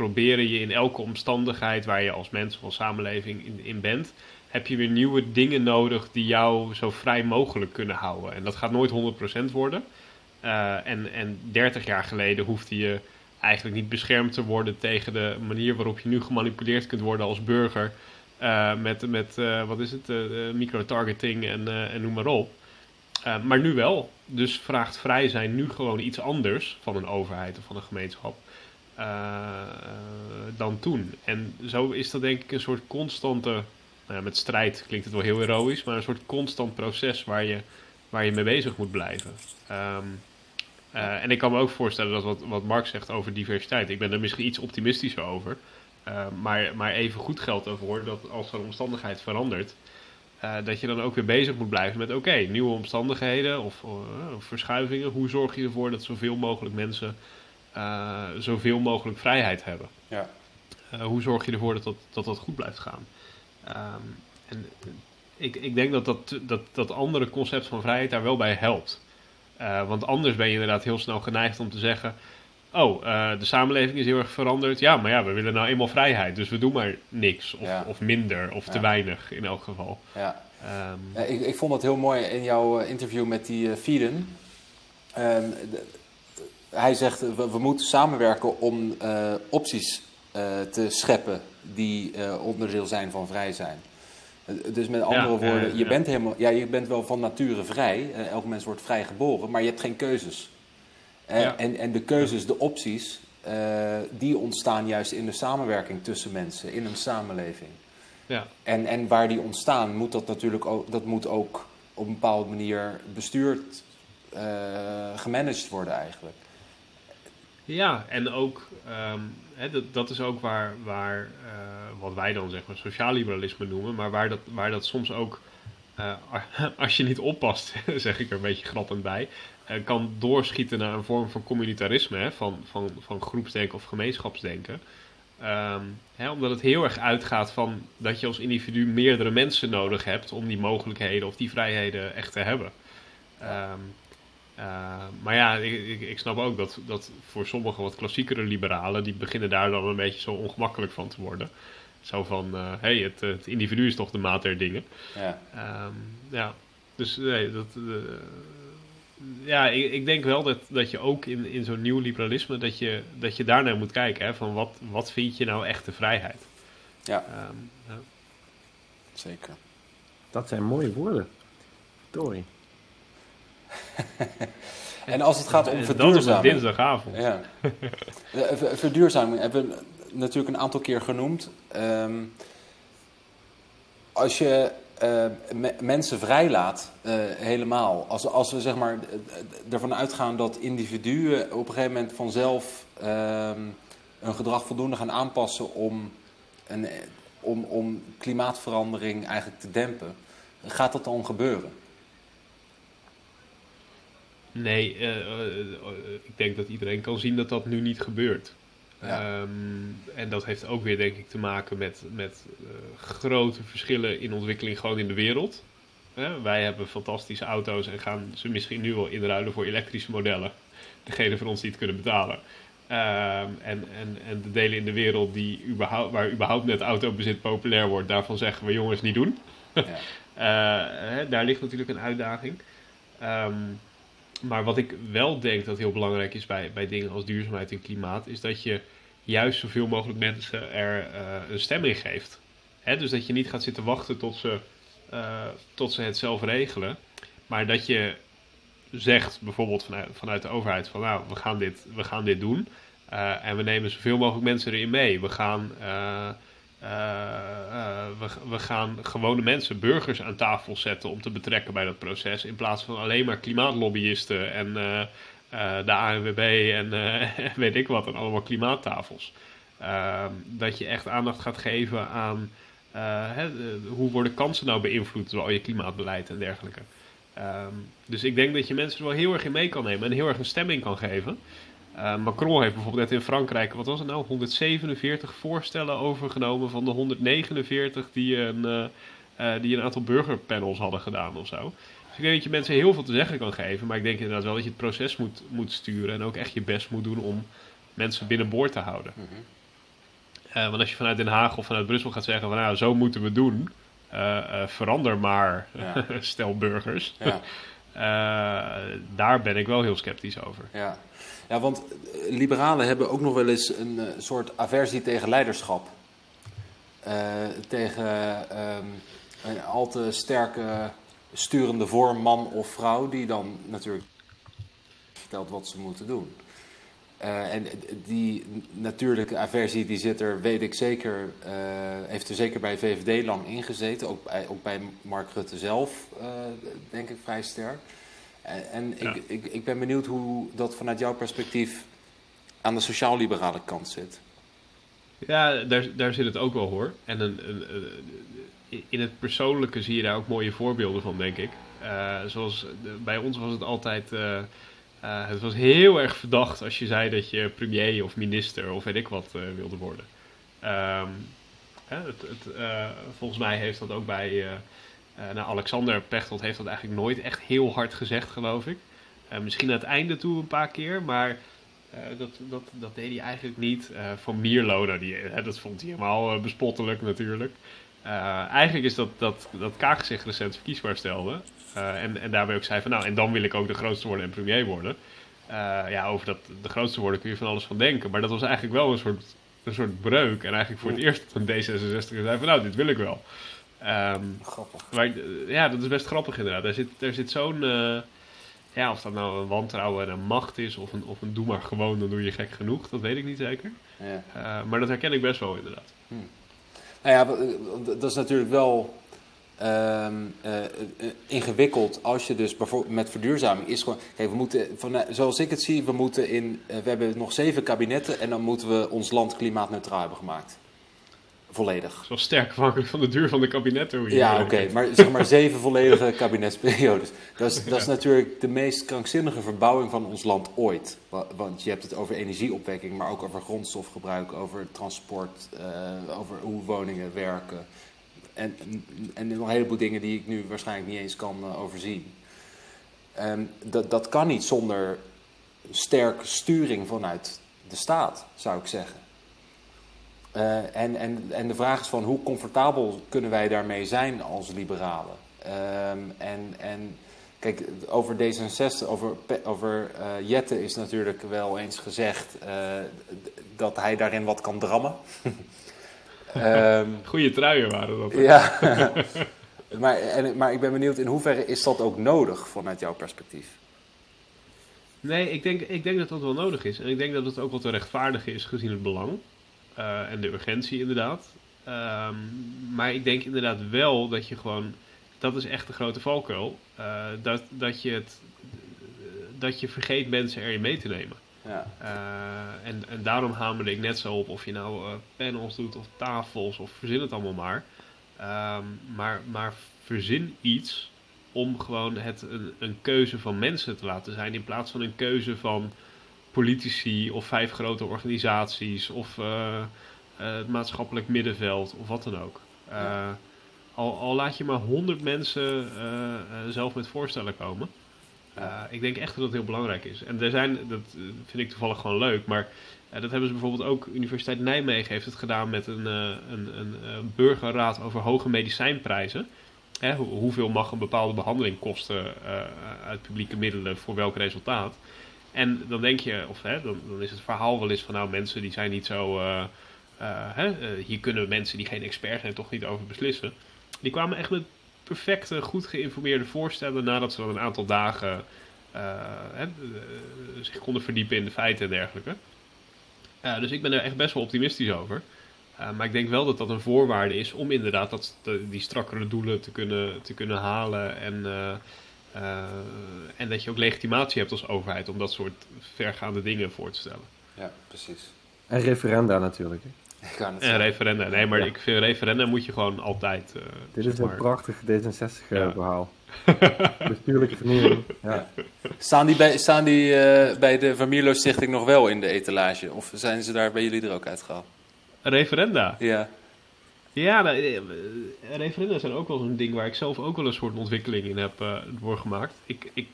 proberen je in elke omstandigheid waar je als mens of als samenleving in, bent, heb je weer nieuwe dingen nodig die jou zo vrij mogelijk kunnen houden. En dat gaat nooit 100% worden. Uh, en, en 30 jaar geleden hoefde je eigenlijk niet beschermd te worden tegen de manier waarop je nu gemanipuleerd kunt worden als burger. Uh, met, met uh, wat is het, micro-targeting en, en noem maar op. maar nu wel. Dus vraagt vrij zijn nu gewoon iets anders van een overheid of van een gemeenschap dan toen. En zo is dat denk ik een soort constante, nou ja, met strijd klinkt het wel heel heroïs, maar een soort constant proces waar je, waar je mee bezig moet blijven. Um, uh, en ik kan me ook voorstellen dat wat, wat Mark zegt over diversiteit, ik ben er misschien iets optimistischer over. Maar, maar even goed geldt ervoor dat als er een omstandigheid verandert, dat je dan ook weer bezig moet blijven met oké, nieuwe omstandigheden of, of, verschuivingen. Hoe zorg je ervoor dat zoveel mogelijk mensen zoveel mogelijk vrijheid hebben? Ja. hoe zorg je ervoor dat dat, dat, dat goed blijft gaan? Um, en ik, ik denk dat dat, dat dat andere concept van vrijheid daar wel bij helpt. Uh, want anders ben je inderdaad heel snel geneigd om te zeggen: Oh, uh, de samenleving is heel erg veranderd. Ja, maar ja, we willen nou eenmaal vrijheid. Dus we doen maar niks. Of, ja. of minder. Of ja. te weinig in elk geval. Ja. Um, ik, ik vond het heel mooi in jouw eh, interview met die Fieden. Um, hij zegt: we, we, moeten samenwerken om uh, opties te scheppen die onderdeel zijn van vrij zijn. Dus met andere woorden, je, Bent helemaal, ja, je bent wel van nature vrij. Uh, elk mens wordt vrij geboren, maar je hebt geen keuzes. Uh, en, en de keuzes, de opties, uh, die ontstaan juist in de samenwerking tussen mensen, in een samenleving. Ja. En, en waar die ontstaan, moet dat natuurlijk ook, dat moet ook op een bepaalde manier bestuurd, gemanaged worden eigenlijk. Ja, en ook, hè, dat, dat is ook waar, waar uh, wat wij dan zeg maar sociaal liberalisme noemen, maar waar dat, waar dat soms ook, uh, als je niet oppast, zeg ik er een beetje grappend bij, uh, kan doorschieten naar een vorm van communitarisme, van, van, van groepsdenken of gemeenschapsdenken. Hè, omdat het heel erg uitgaat van dat je als individu meerdere mensen nodig hebt om die mogelijkheden of die vrijheden echt te hebben. Um, uh, maar ja, ik, ik, snap ook dat, dat voor sommige wat klassiekere liberalen, die beginnen daar dan een beetje zo ongemakkelijk van te worden. Zo van, hé, uh, hey, het, het, individu is toch de maat der dingen. Ja. Um, ja, dus nee, dat... Uh, ja, ik, ik, denk wel dat, dat je ook in, in zo'n nieuw liberalisme, dat je, dat je daarnaar moet kijken. Hè, van wat, wat vind je nou echte vrijheid? Ja. Um, ja. Zeker. Dat zijn mooie woorden. Tori. en als het gaat om verduurzaming... Dat dinsdagavond. Ja. Verduurzaming hebben we natuurlijk een aantal keer genoemd. Um, als je uh, mensen vrijlaat, uh, helemaal. Als, als we zeg maar ervan uitgaan dat individuen op een gegeven moment vanzelf uh, hun gedrag voldoende gaan aanpassen om, een, om, om klimaatverandering eigenlijk te dempen, gaat dat dan gebeuren? Nee, uh, ik denk dat iedereen kan zien dat dat nu niet gebeurt. Ja. Um, en dat heeft ook weer, denk ik, te maken met, met uh, grote verschillen in ontwikkeling gewoon in de wereld. wij hebben fantastische auto's en gaan ze misschien nu wel inruilen voor elektrische modellen. Degene van ons die het kunnen betalen. Um, en, en, en de delen in de wereld die überhaupt, waar überhaupt net autobezit populair wordt, daarvan zeggen we jongens niet doen. Ja. daar ligt natuurlijk een uitdaging. Um, maar wat ik wel denk dat heel belangrijk is bij, bij dingen als duurzaamheid en klimaat, is dat je juist zoveel mogelijk mensen er uh, een stem in geeft. Hè? Dus dat je niet gaat zitten wachten tot ze, uh, tot ze het zelf regelen, maar dat je zegt, bijvoorbeeld vanuit, vanuit de overheid, van nou, we gaan dit, we gaan dit doen. Eh, en we nemen zoveel mogelijk mensen erin mee. We gaan, eh, eh, we, we gaan gewone mensen, burgers aan tafel zetten om te betrekken bij dat proces. In plaats van alleen maar klimaatlobbyisten en de ANWB en weet ik wat, en allemaal klimaattafels. Ehm, dat je echt aandacht gaat geven aan hè, hoe worden kansen nou beïnvloed door al je klimaatbeleid en dergelijke. Ehm, dus ik denk dat je mensen er wel heel erg in mee kan nemen en heel erg een stemming kan geven. Uh, Macron heeft bijvoorbeeld net in Frankrijk, wat was het nou, 147 voorstellen overgenomen van de 149 die een, uh, die een aantal burgerpanels hadden gedaan of zo. Dus ik denk dat je mensen heel veel te zeggen kan geven, maar ik denk inderdaad wel dat je het proces moet, moet sturen en ook echt je best moet doen om mensen binnenboord te houden. Mhm. want als je vanuit Den Haag of vanuit Brussel gaat zeggen van nou, zo moeten we doen, verander maar, ja. stel burgers. Ja. daar ben ik wel heel sceptisch over. Ja. Ja, want eh, liberalen hebben ook nog wel eens een uh, soort aversie tegen leiderschap. Uh, tegen um, een al te sterke sturende vorm, man of vrouw, die dan natuurlijk vertelt wat ze moeten doen. En die natuurlijke aversie die zit er, weet ik zeker, heeft er zeker bij VVD lang ingezeten. Ook bij, ook bij Mark Rutte zelf, denk ik, vrij sterk. En ik, ik, ik ben benieuwd hoe dat vanuit jouw perspectief aan de sociaal-liberale kant zit. Ja, daar, daar zit het ook wel hoor. En een, een, in het persoonlijke zie je daar ook mooie voorbeelden van, denk ik. Uh, zoals bij ons was het altijd. Uh, uh, het was heel erg verdacht als je zei dat je premier of minister of weet ik wat wilde worden. Um, het, het, volgens mij heeft dat ook bij nou, Alexander Pechtold heeft dat eigenlijk nooit echt heel hard gezegd, geloof ik. Uh, misschien aan het einde toe een paar keer, maar uh, dat, dat, dat deed hij eigenlijk niet. van Mierlo, nou, die, dat vond hij helemaal bespottelijk natuurlijk. eigenlijk is dat, dat, dat Kaag zich recent verkiesbaar stelde. en, en daarbij ook zei van nou, en dan wil ik ook de grootste worden en premier worden. ja, over dat de grootste worden kun je van alles van denken. Maar dat was eigenlijk wel een soort, een soort breuk. En eigenlijk voor het eerst een D66 zei van nou, dit wil ik wel. Um, grappig. Maar, eh, ja, dat is best grappig inderdaad. Er zit, er zit zo'n... Uh, ja, of dat nou een wantrouwen en een macht is of een, of een doe maar gewoon, dan doe je gek genoeg. Dat weet ik niet zeker. Ja. Uh, maar dat herken ik best wel inderdaad. Hm. Nou ja, dat is natuurlijk wel uh, ingewikkeld als je dus bijvoorbeeld met verduurzaming is gewoon... Kijk, we moeten, van, zoals ik het zie, we moeten in... we hebben nog zeven kabinetten en dan moeten we ons land klimaatneutraal hebben gemaakt. Volledig. Zo sterk afhankelijk van de duur van de kabinetten. Ja, oké. Maar zeg maar zeven volledige kabinetsperiodes. Dat is, dat is natuurlijk de meest krankzinnige verbouwing van ons land ooit. Want je hebt het over energieopwekking, maar ook over grondstofgebruik, over transport, uh, over hoe woningen werken. En, en nog een heleboel dingen die ik nu waarschijnlijk niet eens kan uh, overzien. Um, dat, dat kan niet zonder sterke sturing vanuit de staat, zou ik zeggen. Uh, en, en, en de vraag is van hoe comfortabel kunnen wij daarmee zijn als liberalen? Um, en, en kijk, over D66, over, over uh, Jette is natuurlijk wel eens gezegd uh, dat hij daarin wat kan drammen. um, Goeie truien waren dat. Ja, maar, en, maar ik ben benieuwd in hoeverre is dat ook nodig vanuit jouw perspectief? Nee, ik denk, ik denk dat dat wel nodig is. En ik denk dat het ook wel te rechtvaardigen is gezien het belang. Uh, en de urgentie inderdaad. Um, maar ik denk inderdaad wel dat je gewoon, dat is echt de grote valkuil, uh, dat, dat, je het, dat je vergeet mensen erin mee te nemen. Ja. Uh, en, en daarom hamerde ik net zo op of je nou panels doet of tafels of verzin het allemaal maar. Um, maar, maar verzin iets om gewoon het een, een keuze van mensen te laten zijn in plaats van een keuze van politici of vijf grote organisaties of uh, uh, het maatschappelijk middenveld of wat dan ook. Uh, al, al, laat je maar honderd mensen zelf met voorstellen komen. ik denk echt dat dat heel belangrijk is. En er zijn, dat vind ik toevallig gewoon leuk, maar dat hebben ze bijvoorbeeld ook, Universiteit Nijmegen heeft het gedaan met een, een, een burgerraad over hoge medicijnprijzen. Hè, hoeveel mag een bepaalde behandeling kosten uit publieke middelen voor welk resultaat? En dan denk je, of hè, dan, dan, is het verhaal wel eens van nou mensen die zijn niet zo. Uh, hè, uh, hier kunnen mensen die geen expert zijn toch niet over beslissen. Die kwamen echt met perfecte, goed geïnformeerde voorstellen nadat ze dan een aantal dagen hè, zich konden verdiepen in de feiten en dergelijke. dus ik ben er echt best wel optimistisch over. maar ik denk wel dat dat een voorwaarde is om inderdaad dat, die strakkere doelen te kunnen, te kunnen halen. En, en dat je ook legitimatie hebt als overheid om dat soort vergaande dingen voor te stellen. Ja, precies. En referenda natuurlijk. Hè? En referenda. Nee, maar ik vind referenda moet je gewoon altijd... Uh, Dit is een prachtig D66-verhaal. Bestuurlijke vernieuwing. Ja. Staan die, bij, staan die uh, bij de Vermierlo Stichting nog wel in de etalage? Of zijn ze daar bij jullie er ook uitgehaald? Referenda? Ja. Ja, eh, referenda zijn ook wel zo'n ding waar ik zelf ook wel een soort ontwikkeling in heb uh, doorgemaakt. Ik, ik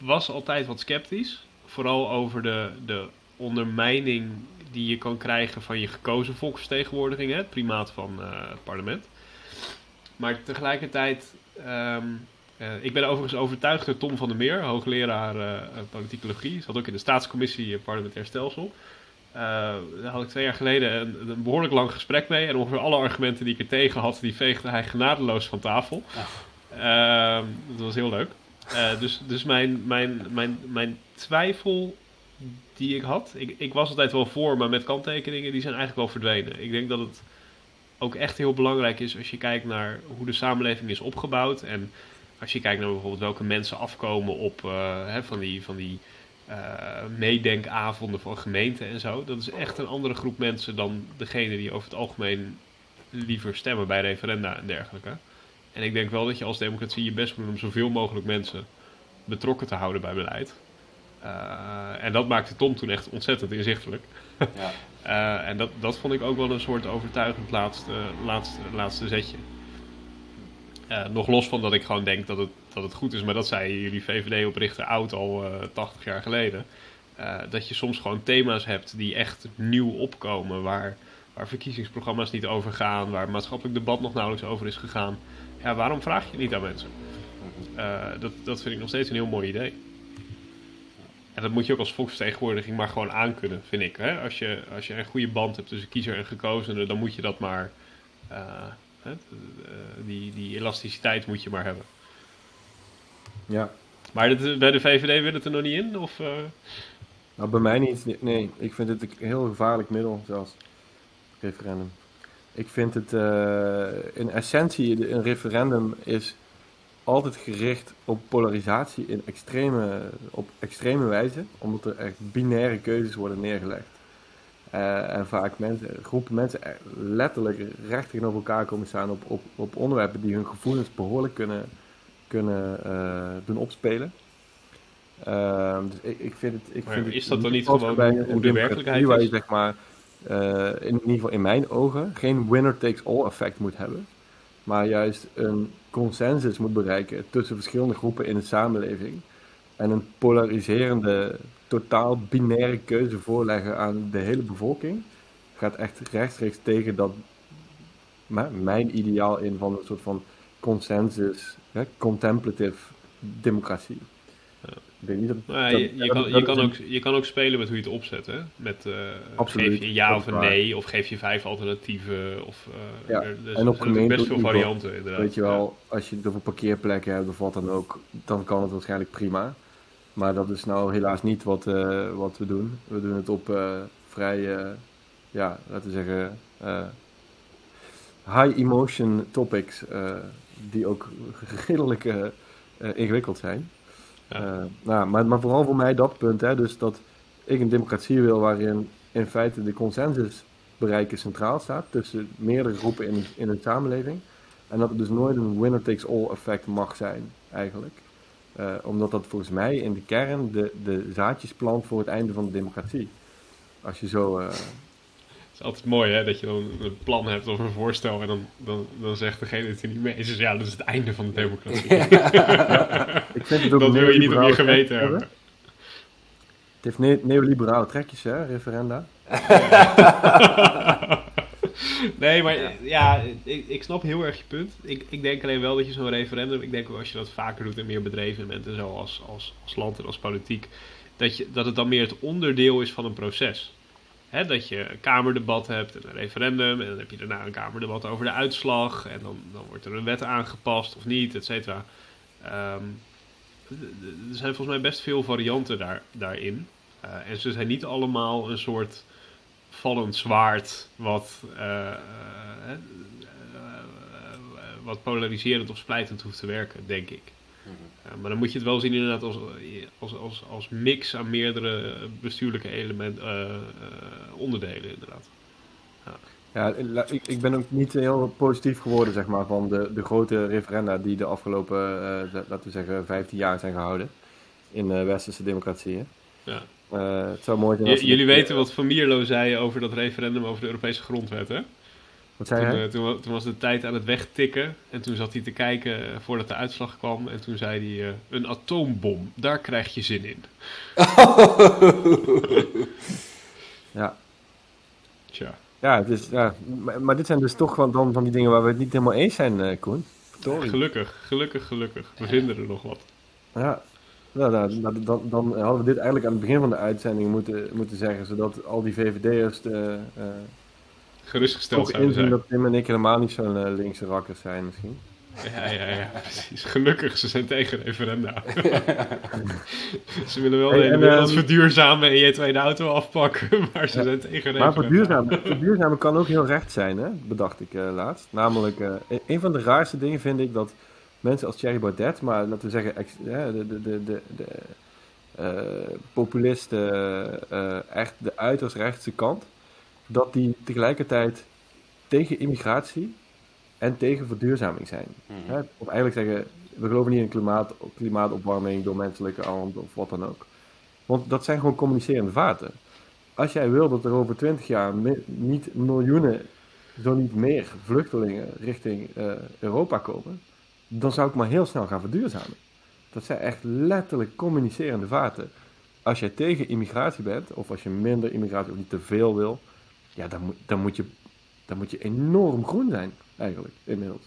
was altijd wat sceptisch. Vooral over de, de ondermijning die je kan krijgen van je gekozen volksvertegenwoordiging, hè, het primaat van uh, het parlement. Maar tegelijkertijd, uh, ik ben overigens overtuigd door Tom van der Meer, hoogleraar politicologie, zat ook in de staatscommissie parlementair stelsel. Daar had ik twee jaar geleden een, een, behoorlijk lang gesprek mee en ongeveer alle argumenten die ik er tegen had, die veegde hij genadeloos van tafel. Ehm, dat was heel leuk. dus dus mijn, mijn, mijn, mijn twijfel die ik had. Ik, ik was altijd wel voor, maar met kanttekeningen, die zijn eigenlijk wel verdwenen. Ik denk dat het ook echt heel belangrijk is als je kijkt naar hoe de samenleving is opgebouwd. En als je kijkt naar bijvoorbeeld welke mensen afkomen op uh, hè, van die, van die meedenkavonden van gemeenten en zo. Dat is echt een andere groep mensen dan degene die over het algemeen liever stemmen bij referenda en dergelijke. En ik denk wel dat je als democratie je best moet doen om zoveel mogelijk mensen betrokken te houden bij beleid. Uh, en dat maakte Tom toen echt ontzettend inzichtelijk. Ja. uh, en dat, dat vond ik ook wel een soort overtuigend laatste, laatste, laatste zetje. Uh, nog los van dat ik gewoon denk dat het, dat het goed is, maar dat zei jullie VVD-oprichter oud al 80 jaar geleden. dat je soms gewoon thema's hebt die echt nieuw opkomen, waar, waar verkiezingsprogramma's niet over gaan, waar maatschappelijk debat nog nauwelijks over is gegaan. Ja, waarom vraag je niet aan mensen? dat, dat vind ik nog steeds een heel mooi idee. En dat moet je ook als volksvertegenwoordiging maar gewoon aankunnen, vind ik. Hè? Als, je, als je een goede band hebt tussen kiezer en gekozene, dan moet je dat maar. Uh, die, die elasticiteit moet je maar hebben. Ja. Maar dit, bij de VVD wil het er nog niet in? Of, uh... Nou, bij mij niet. Nee, ik vind het een heel gevaarlijk middel zelfs. Referendum. Ik vind het uh, in essentie, een referendum is altijd gericht op polarisatie in extreme, op extreme wijze, omdat er echt binaire keuzes worden neergelegd. Uh, en vaak mensen, groepen mensen letterlijk recht tegenover elkaar komen staan op, op, op onderwerpen die hun gevoelens behoorlijk kunnen, kunnen uh, doen opspelen. Uh, dus ik, ik vind het. Ik vind is het dat dan niet gewoon bij hoe de werkelijkheid je, zeg maar, in ieder geval in mijn ogen, geen winner takes all effect moet hebben, maar juist een consensus moet bereiken tussen verschillende groepen in de samenleving. En een polariserende, totaal binaire keuze voorleggen aan de hele bevolking, gaat echt rechtstreeks tegen dat mijn ideaal in van een soort van consensus, hè, contemplative democratie. Ik niet je, kan, je, kan ook, je kan ook spelen met hoe je het opzet. Hè? Met, uh, geef je ja of een nee, of geef je vijf alternatieven. Of, uh, ja. er, dus en op er best veel varianten. Inderdaad. Weet je wel, als je er parkeerplekken hebt of wat dan ook, dan kan het waarschijnlijk prima. Maar dat is nou helaas niet wat, uh, wat we doen. We doen het op vrij, ja, laten we zeggen, high emotion topics, die ook redelijk ingewikkeld zijn. Uh, nou, maar, maar vooral voor mij dat punt, hè, dus dat ik een democratie wil waarin in feite de consensus bereiken centraal staat tussen meerdere groepen in, in een samenleving. En dat het dus nooit een winner takes all effect mag zijn, eigenlijk. Uh, omdat dat volgens mij in de kern de, de zaadjes plant voor het einde van de democratie. Als je zo uh, is altijd mooi hè, dat je dan een plan hebt of een voorstel en dan, dan, dan zegt degene het er niet mee is. Dus ja, dat is het einde van de democratie. ik vind het ook dat wil je niet op je geweten hebben. Het heeft neoliberale trekjes, hè, referenda. nee, maar ja, ik, ik snap heel erg je punt. Ik, ik denk alleen wel dat je zo'n referendum, ik denk ook als je dat vaker doet en meer bedreven bent en zo als, als, als land en als politiek, dat, je, dat het dan meer het onderdeel is van een proces dat je een kamerdebat hebt en een referendum. En dan heb je daarna een kamerdebat over de uitslag. En dan, dan wordt er een wet aangepast of niet, et cetera. Ehm, er zijn volgens mij best veel varianten daar, daarin. Uh, en ze zijn niet allemaal een soort vallend zwaard wat, uh, wat polariserend of splijtend hoeft te werken, denk ik. Maar dan moet je het wel zien inderdaad als, als, als, als mix aan meerdere bestuurlijke elementen, onderdelen inderdaad. Ja, ik, ik ben ook niet heel positief geworden zeg maar, van de, de grote referenda die de afgelopen, uh, laten we zeggen, 15 jaar zijn gehouden in westerse democratieën. Ja. Het zou mooi zijn jullie weten wat Van Mierlo zei over dat referendum over de Europese grondwet, hè? Wat zei toen, hij? Toen, toen, was de tijd aan het wegtikken en toen zat hij te kijken voordat de uitslag kwam en toen zei hij, een atoombom, daar krijg je zin in. ja. Tja. Ja, het is, ja maar, maar, dit zijn dus toch gewoon dan van die dingen waar we het niet helemaal eens zijn, uh, Koen. gelukkig, gelukkig, gelukkig. We vinden er nog wat. Ja, nou, nou, nou, dan, dan hadden we dit eigenlijk aan het begin van de uitzending moeten, moeten zeggen, zodat al die VVD'ers de, uh, gerustgesteld zijn. inzien dat Tim en ik helemaal niet zo'n uh, linkse rakkers zijn misschien. Ja, ja, ja, precies. Gelukkig, ze zijn tegen referenda. ze willen wel hey, de hele wereld um, verduurzamen en je tweede auto afpakken, maar ze zijn tegen referenda. Maar verduurzamen, verduurzamen kan ook heel recht zijn, hè? bedacht ik uh, laatst. Namelijk, uh, een van de raarste dingen vind ik dat mensen als Thierry Baudet, maar laten we zeggen, ex, de, de, de, de, de uh, populisten, echt de uiterst rechtse kant, dat die tegelijkertijd tegen immigratie en tegen verduurzaming zijn. Mhm. Of eigenlijk zeggen, we geloven niet in klimaat, klimaatopwarming door menselijke hand of wat dan ook. Want dat zijn gewoon communicerende vaten. Als jij wil dat er over twintig jaar niet miljoenen, zo niet meer vluchtelingen richting uh, Europa komen, dan zou ik maar heel snel gaan verduurzamen. Dat zijn echt letterlijk communicerende vaten. Als jij tegen immigratie bent, of als je minder immigratie of niet te veel wil, ja, dan, moet, dan, moet, je, dan moet je enorm groen zijn eigenlijk, inmiddels.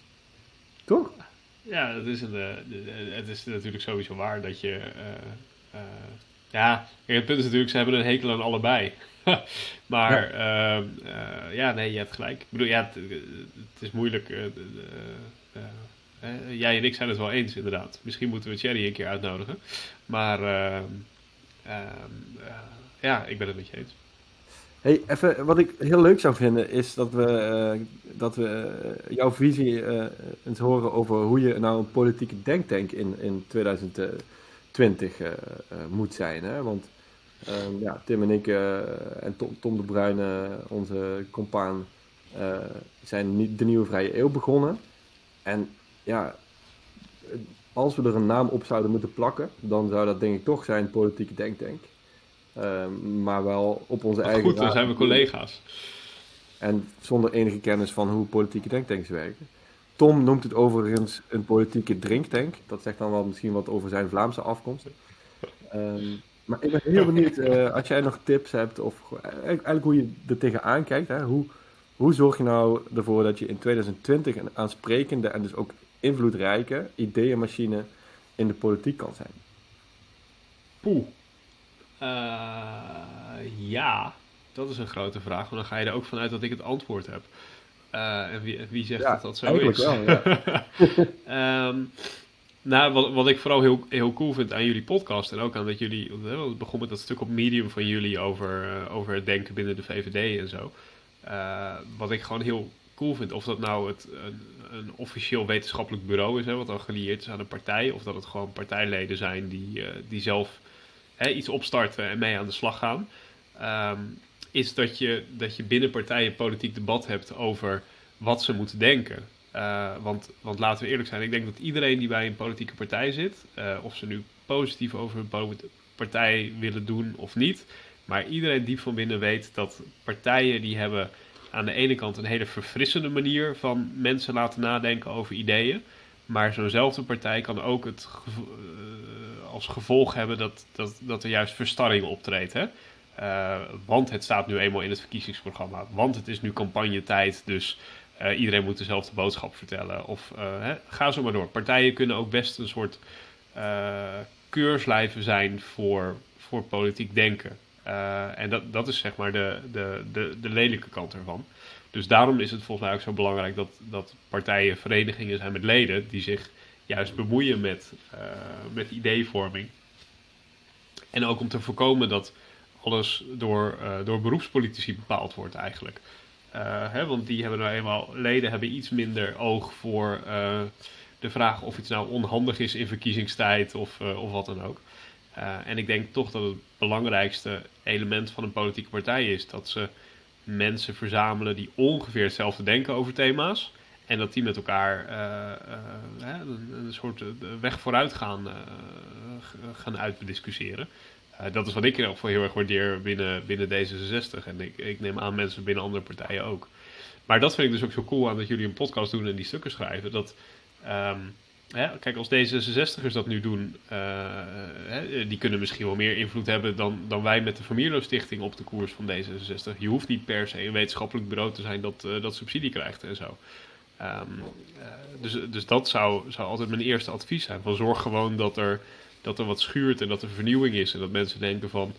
Toch? Ja, het is, een, uh, het is natuurlijk sowieso waar dat je... Uh, ja, het punt is natuurlijk, ze hebben een hekel aan allebei. maar ja. Ehm, ja. nee, je hebt gelijk. Ik bedoel, ja, het, het is moeilijk. jij en ik zijn het wel eens, inderdaad. Misschien moeten we Thierry een keer uitnodigen. Maar ehm, ehm, ja, ik ben het met je eens. Hey, even, wat ik heel leuk zou vinden is dat we, uh, dat we uh, jouw visie uh, eens horen over hoe je nou een politieke denktank in, in 2020 moet zijn. Hè? Want ehm, ja, Tim en ik en Tom, de Bruyne, onze compaan, zijn de nieuwe vrije eeuw begonnen. En ja, als we er een naam op zouden moeten plakken, dan zou dat denk ik toch zijn politieke denktank. Ehm, maar wel op onze eigen... Goed, dan zijn we collega's. En zonder enige kennis van hoe politieke denktanks werken. Tom noemt het overigens een politieke drinktank. Dat zegt dan wel misschien wat over zijn Vlaamse afkomst. Um, maar ik ben heel benieuwd, uh, als jij nog tips hebt, of eigenlijk hoe je er tegenaan kijkt. Hè? Hoe, hoe zorg je nou ervoor dat je in 2020 een aansprekende en dus ook invloedrijke ideeënmachine in de politiek kan zijn? Poeh. Uh, ja, dat is een grote vraag. Want dan ga je er ook vanuit dat ik het antwoord heb. Uh, en wie, wie zegt dat dat zo is? Wel, ja. um, nou, wat, wat ik vooral heel, heel cool vind aan jullie podcast en ook aan dat jullie, het begon met dat stuk op Medium van jullie over, uh, over het denken binnen de VVD en zo. Uh, wat ik gewoon heel cool vind, of dat nou het, een, een officieel wetenschappelijk bureau is, hè, wat dan gelieerd is aan een partij, of dat het gewoon partijleden zijn die, die zelf iets opstarten en mee aan de slag gaan. Um, is dat je, dat je binnen partijen politiek debat hebt over wat ze moeten denken. Uh, want, want laten we eerlijk zijn, ik denk dat iedereen die bij een politieke partij zit, uh, of ze nu positief over hun partij willen doen of niet, maar iedereen diep van binnen weet dat partijen die hebben aan de ene kant een hele verfrissende manier van mensen laten nadenken over ideeën. Maar zo'nzelfde partij kan ook het uh, als gevolg hebben dat, dat, dat er juist verstarring optreedt. Hè? Uh, want het staat nu eenmaal in het verkiezingsprogramma. Want het is nu campagnetijd, dus uh, iedereen moet dezelfde boodschap vertellen. Of hè, ga zo maar door. Partijen kunnen ook best een soort keurslijven zijn voor, voor politiek denken. en dat, dat is zeg maar de, de, de, de lelijke kant ervan. Dus daarom is het volgens mij ook zo belangrijk dat, dat partijen verenigingen zijn met leden die zich juist bemoeien met, uh, met ideevorming. En ook om te voorkomen dat alles door, uh, door beroepspolitici bepaald wordt eigenlijk. Uh, hè, want die hebben nou eenmaal, leden hebben iets minder oog voor de vraag of iets nou onhandig is in verkiezingstijd of, of wat dan ook. en ik denk toch dat het belangrijkste element van een politieke partij is dat ze mensen verzamelen die ongeveer hetzelfde denken over thema's. En dat die met elkaar uh, uh, een, soort weg vooruit gaan, gaan uitdiscussiëren. dat is wat ik elk geval heel erg waardeer binnen, binnen D66. En ik, ik neem aan mensen binnen andere partijen ook. Maar dat vind ik dus ook zo cool aan dat jullie een podcast doen en die stukken schrijven. Dat, um, kijk, als D66'ers dat nu doen, hè, die kunnen misschien wel meer invloed hebben dan, dan wij met de Familieloos Stichting op de koers van D66. Je hoeft niet per se een wetenschappelijk bureau te zijn dat, dat subsidie krijgt en zo. Um, dus, dus dat zou, zou altijd mijn eerste advies zijn. Van zorg gewoon dat er, dat er wat schuurt en dat er vernieuwing is. En dat mensen denken van,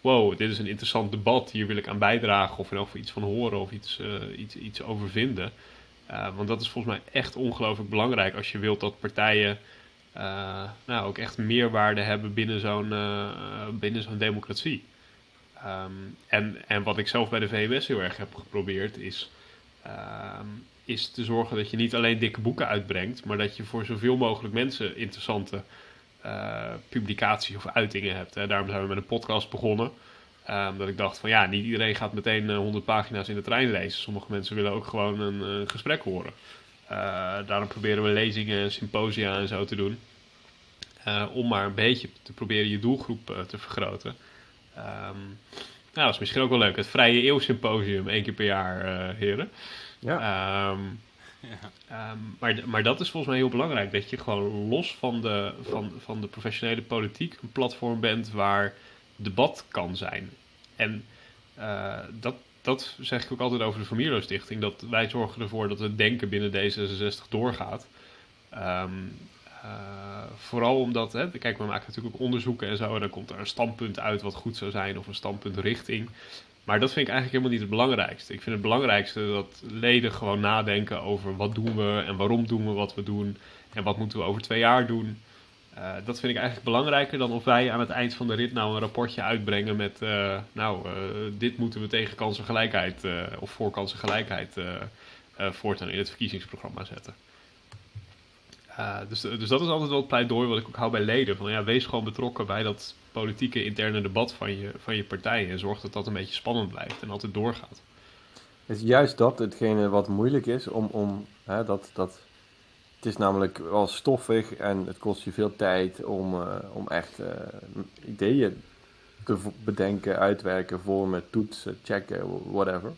wow, dit is een interessant debat, hier wil ik aan bijdragen. Of er nog iets van horen of iets, uh, iets, iets over vinden. Uh, want dat is volgens mij echt ongelooflijk belangrijk als je wilt dat partijen nou, ook echt meerwaarde hebben binnen zo'n binnen zo'n democratie. Um, en, en wat ik zelf bij de VMS heel erg heb geprobeerd is um, is te zorgen dat je niet alleen dikke boeken uitbrengt, maar dat je voor zoveel mogelijk mensen interessante uh, publicaties of uitingen hebt. Hè. Daarom zijn we met een podcast begonnen. Um, dat ik dacht van ja, niet iedereen gaat meteen uh, 100 pagina's in de trein lezen. Sommige mensen willen ook gewoon een uh, gesprek horen. Daarom proberen we lezingen, symposia en zo te doen. om maar een beetje te proberen je doelgroep te vergroten. Um, nou, dat is misschien ook wel leuk. Het Vrije Eeuw Symposium, één keer per jaar, heren. Ja. Um, ja. Um, maar, maar dat is volgens mij heel belangrijk. Dat je gewoon los van de, van, van de professionele politiek een platform bent waar debat kan zijn. En uh, dat, dat zeg ik ook altijd over de Familieloos Stichting. Dat wij zorgen ervoor dat het denken binnen D66 doorgaat. Um, uh, vooral omdat, hè, kijk, we maken natuurlijk ook onderzoeken en zo. En dan komt er een standpunt uit wat goed zou zijn of een standpunt richting. Maar dat vind ik eigenlijk helemaal niet het belangrijkste. Ik vind het belangrijkste dat leden gewoon nadenken over wat doen we en waarom doen we wat we doen en wat moeten we over twee jaar doen. Uh, dat vind ik eigenlijk belangrijker dan of wij aan het eind van de rit nou een rapportje uitbrengen met, uh, nou, uh, dit moeten we tegen kansengelijkheid of voor kansengelijkheid voortaan in het verkiezingsprogramma zetten. dus, dus dat is altijd wel het pleidooi wat ik ook hou bij leden. Van ja, wees gewoon betrokken bij dat politieke interne debat van je, van je partij. En zorg dat dat een beetje spannend blijft en altijd doorgaat. Is juist dat hetgene wat moeilijk is om, om hè, dat, dat. Het is namelijk wel stoffig en het kost je veel tijd om, uh, om echt uh, ideeën te bedenken, uitwerken, vormen, toetsen, checken, whatever.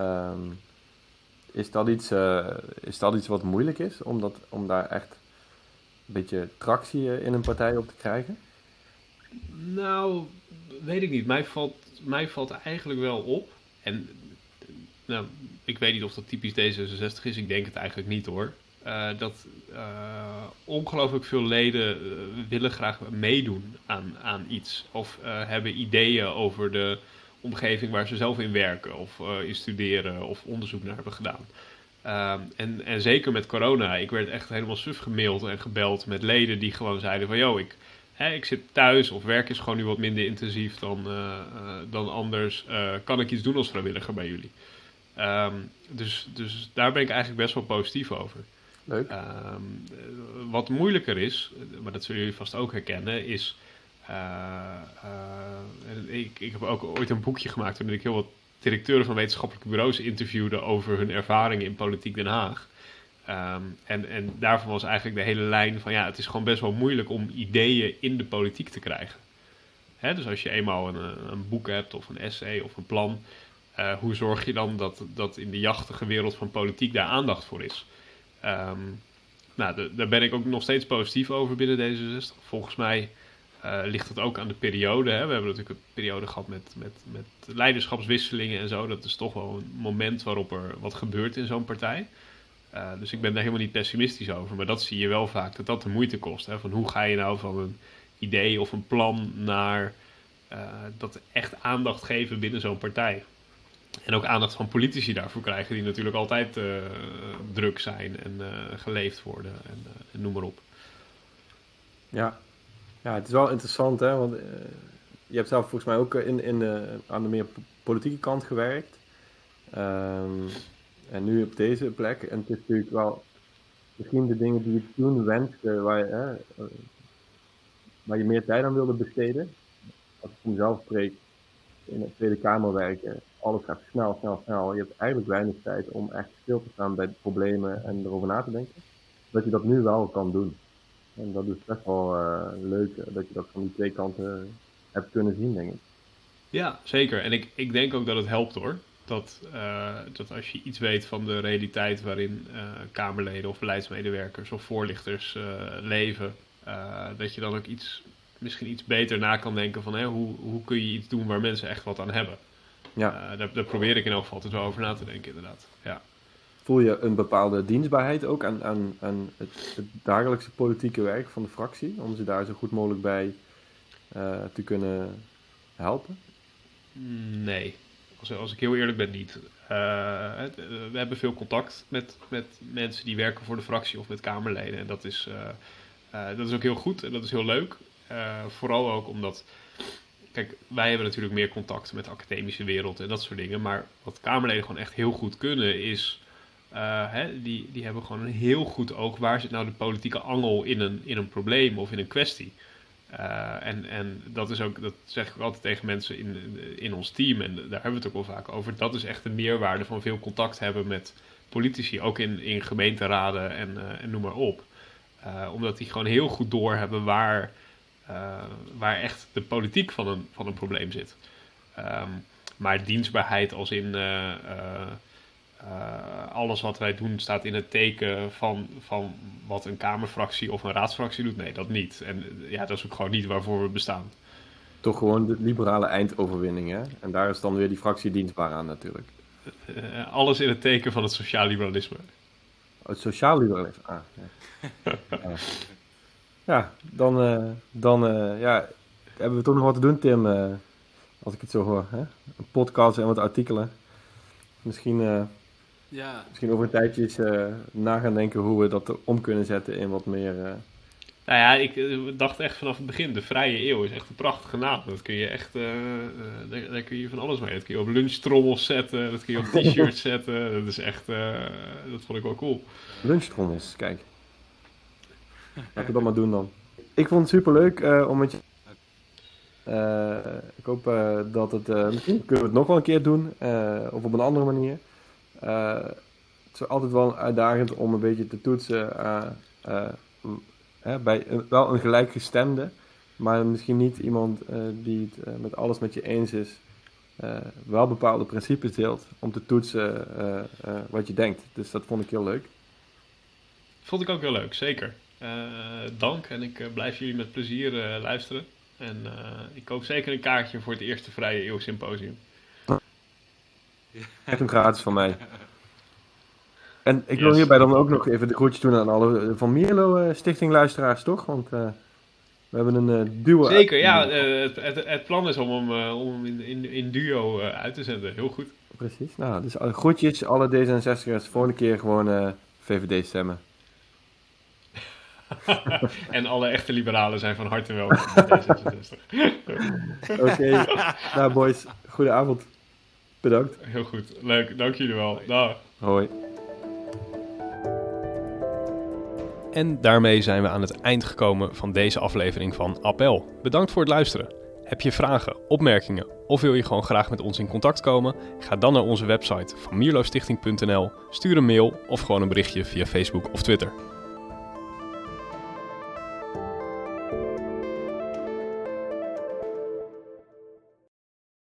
Um, is, dat iets, uh, is dat iets wat moeilijk is om, dat, om daar echt een beetje tractie in een partij op te krijgen? Nou, weet ik niet. Mij valt, mij valt eigenlijk wel op. En nou, ik weet niet of dat typisch D66 is. Ik denk het eigenlijk niet hoor. Uh, dat uh, ongelooflijk veel leden uh, willen graag meedoen aan, aan iets. Of hebben ideeën over de omgeving waar ze zelf in werken. Of in studeren of onderzoek naar hebben gedaan. Ehm, en, en zeker met corona. Ik werd echt helemaal suf gemaild en gebeld met leden die gewoon zeiden van... Yo, ik hè, ik zit thuis of werk is gewoon nu wat minder intensief dan, uh, uh, dan anders. Uh, kan ik iets doen als vrijwilliger bij jullie? Um, dus, dus daar ben ik eigenlijk best wel positief over. Leuk. Um, wat moeilijker is, maar dat zullen jullie vast ook herkennen, is. ik, ik heb ook ooit een boekje gemaakt waarin ik heel wat directeuren van wetenschappelijke bureaus interviewde over hun ervaringen in politiek Den Haag. Um, en, en daarvan was eigenlijk de hele lijn van ja, het is gewoon best wel moeilijk om ideeën in de politiek te krijgen. Hè, dus als je eenmaal een, een, boek hebt of een essay of een plan, uh, hoe zorg je dan dat, dat in de jachtige wereld van politiek daar aandacht voor is? Um, nou, daar ben ik ook nog steeds positief over binnen D66. Volgens mij uh, ligt het ook aan de periode. Hè. We hebben natuurlijk een periode gehad met, met, met leiderschapswisselingen en zo. Dat is toch wel een moment waarop er wat gebeurt in zo'n partij. Uh, dus ik ben daar helemaal niet pessimistisch over. Maar dat zie je wel vaak, dat dat de moeite kost. Hè? Van hoe ga je nou van een idee of een plan naar uh, dat echt aandacht geven binnen zo'n partij. en ook aandacht van politici daarvoor krijgen, die natuurlijk altijd uh, druk zijn en geleefd worden en, noem maar op. Ja. ja, het is wel interessant, hè? Want je hebt zelf volgens mij ook in, in aan de meer politieke kant gewerkt. Um, en nu op deze plek. En het is natuurlijk wel misschien de dingen die je toen wenste, waar je, hè, waar je meer tijd aan wilde besteden. Als ik mezelf spreek, in de Tweede Kamer werken, alles gaat snel, snel, snel. Je hebt eigenlijk weinig tijd om echt stil te staan bij de problemen en erover na te denken. Dat je dat nu wel kan doen. En dat is best wel uh, leuk dat je dat van die twee kanten hebt kunnen zien, denk ik. Ja, zeker. En ik, ik denk ook dat het helpt hoor. Dat, uh, dat als je iets weet van de realiteit waarin uh, Kamerleden of beleidsmedewerkers of voorlichters uh, leven, dat je dan ook iets, misschien iets beter na kan denken van hè, hoe, hoe kun je iets doen waar mensen echt wat aan hebben. Ja. Daar, daar, probeer ik in elk geval altijd wel over na te denken, inderdaad. Ja. Voel je een bepaalde dienstbaarheid ook aan, aan, aan het, het dagelijkse politieke werk van de fractie, om ze daar zo goed mogelijk bij te kunnen helpen? Nee, als, ik heel eerlijk ben, niet. Uh, we hebben veel contact met, met mensen die werken voor de fractie of met Kamerleden. En dat is, uh, uh, dat is ook heel goed en dat is heel leuk. vooral ook omdat. Kijk, wij hebben natuurlijk meer contact met de academische wereld en dat soort dingen. Maar wat Kamerleden gewoon echt heel goed kunnen, is. Hè, die, die hebben gewoon een heel goed oog. Waar zit nou de politieke angel in een, in een probleem of in een kwestie? Uh, en, en dat is ook, dat zeg ik altijd tegen mensen in, in ons team, en daar hebben we het ook wel vaak over. Dat is echt de meerwaarde van veel contact hebben met politici, ook in, in gemeenteraden en, uh, en noem maar op. Uh, omdat die gewoon heel goed doorhebben waar, waar echt de politiek van een, van een probleem zit. Um, maar dienstbaarheid als in uh, alles wat wij doen staat in het teken van, van wat een Kamerfractie of een raadsfractie doet. Nee, dat niet. En ja, dat is ook gewoon niet waarvoor we bestaan. Toch gewoon de liberale eindoverwinning, hè? En daar is dan weer die fractie dienstbaar aan natuurlijk. Uh, alles in het teken van het sociaal liberalisme. Het sociaal liberalisme, ah. Ja, ja. ja dan, uh, dan ja, hebben we toch nog wat te doen, Tim, als ik het zo hoor. Hè? Een podcast en wat artikelen. Misschien ja. Misschien over een tijdje eens uh, na gaan denken hoe we dat om kunnen zetten in wat meer... Uh... Nou ja, ik uh, dacht echt vanaf het begin, de Vrije Eeuw is echt een prachtige naam. Dat kun je echt, daar, daar, kun je van alles mee. Dat kun je op lunchtrommels zetten, dat kun je op t-shirts zetten. Dat is echt, dat vond ik wel cool. Lunchtrommels, kijk. Laten we dat maar doen dan. Ik vond het super leuk om met je... ik hoop dat het, misschien kunnen we het nog wel een keer doen, of op een andere manier. Uh, het is altijd wel uitdagend om een beetje te toetsen uh, uh, bij wel een gelijkgestemde, maar misschien niet iemand die het met alles met je eens is, wel bepaalde principes deelt om te toetsen wat je denkt. Dus dat vond ik heel leuk. Vond ik ook heel leuk, zeker. dank en ik blijf jullie met plezier luisteren. En ik koop zeker een kaartje voor het eerste Vrije Eeuw Symposium. Echt een gratis van mij. En ik wil hierbij dan ook nog even de groetjes doen aan alle Van Mierlo uh, Stichting luisteraars, toch? Want uh, we hebben een uh, duo... Zeker, ja. Het, het, het, plan is om hem, om hem in, in, in duo uit te zenden. Heel goed. Precies. Nou, dus groetjes, alle D66'ers. Volgende keer gewoon VVD stemmen. en alle echte liberalen zijn van harte welkom bij D66. Oké. Okay. Nou, boys. Goedenavond. Bedankt. Heel goed. Leuk. Dank jullie wel. Dag. Hoi. En daarmee zijn we aan het eind gekomen van deze aflevering van Appel. Bedankt voor het luisteren. Heb je vragen, opmerkingen of wil je gewoon graag met ons in contact komen? Ga dan naar onze website van mierlostichting.nl, stuur een mail of gewoon een berichtje via Facebook of Twitter.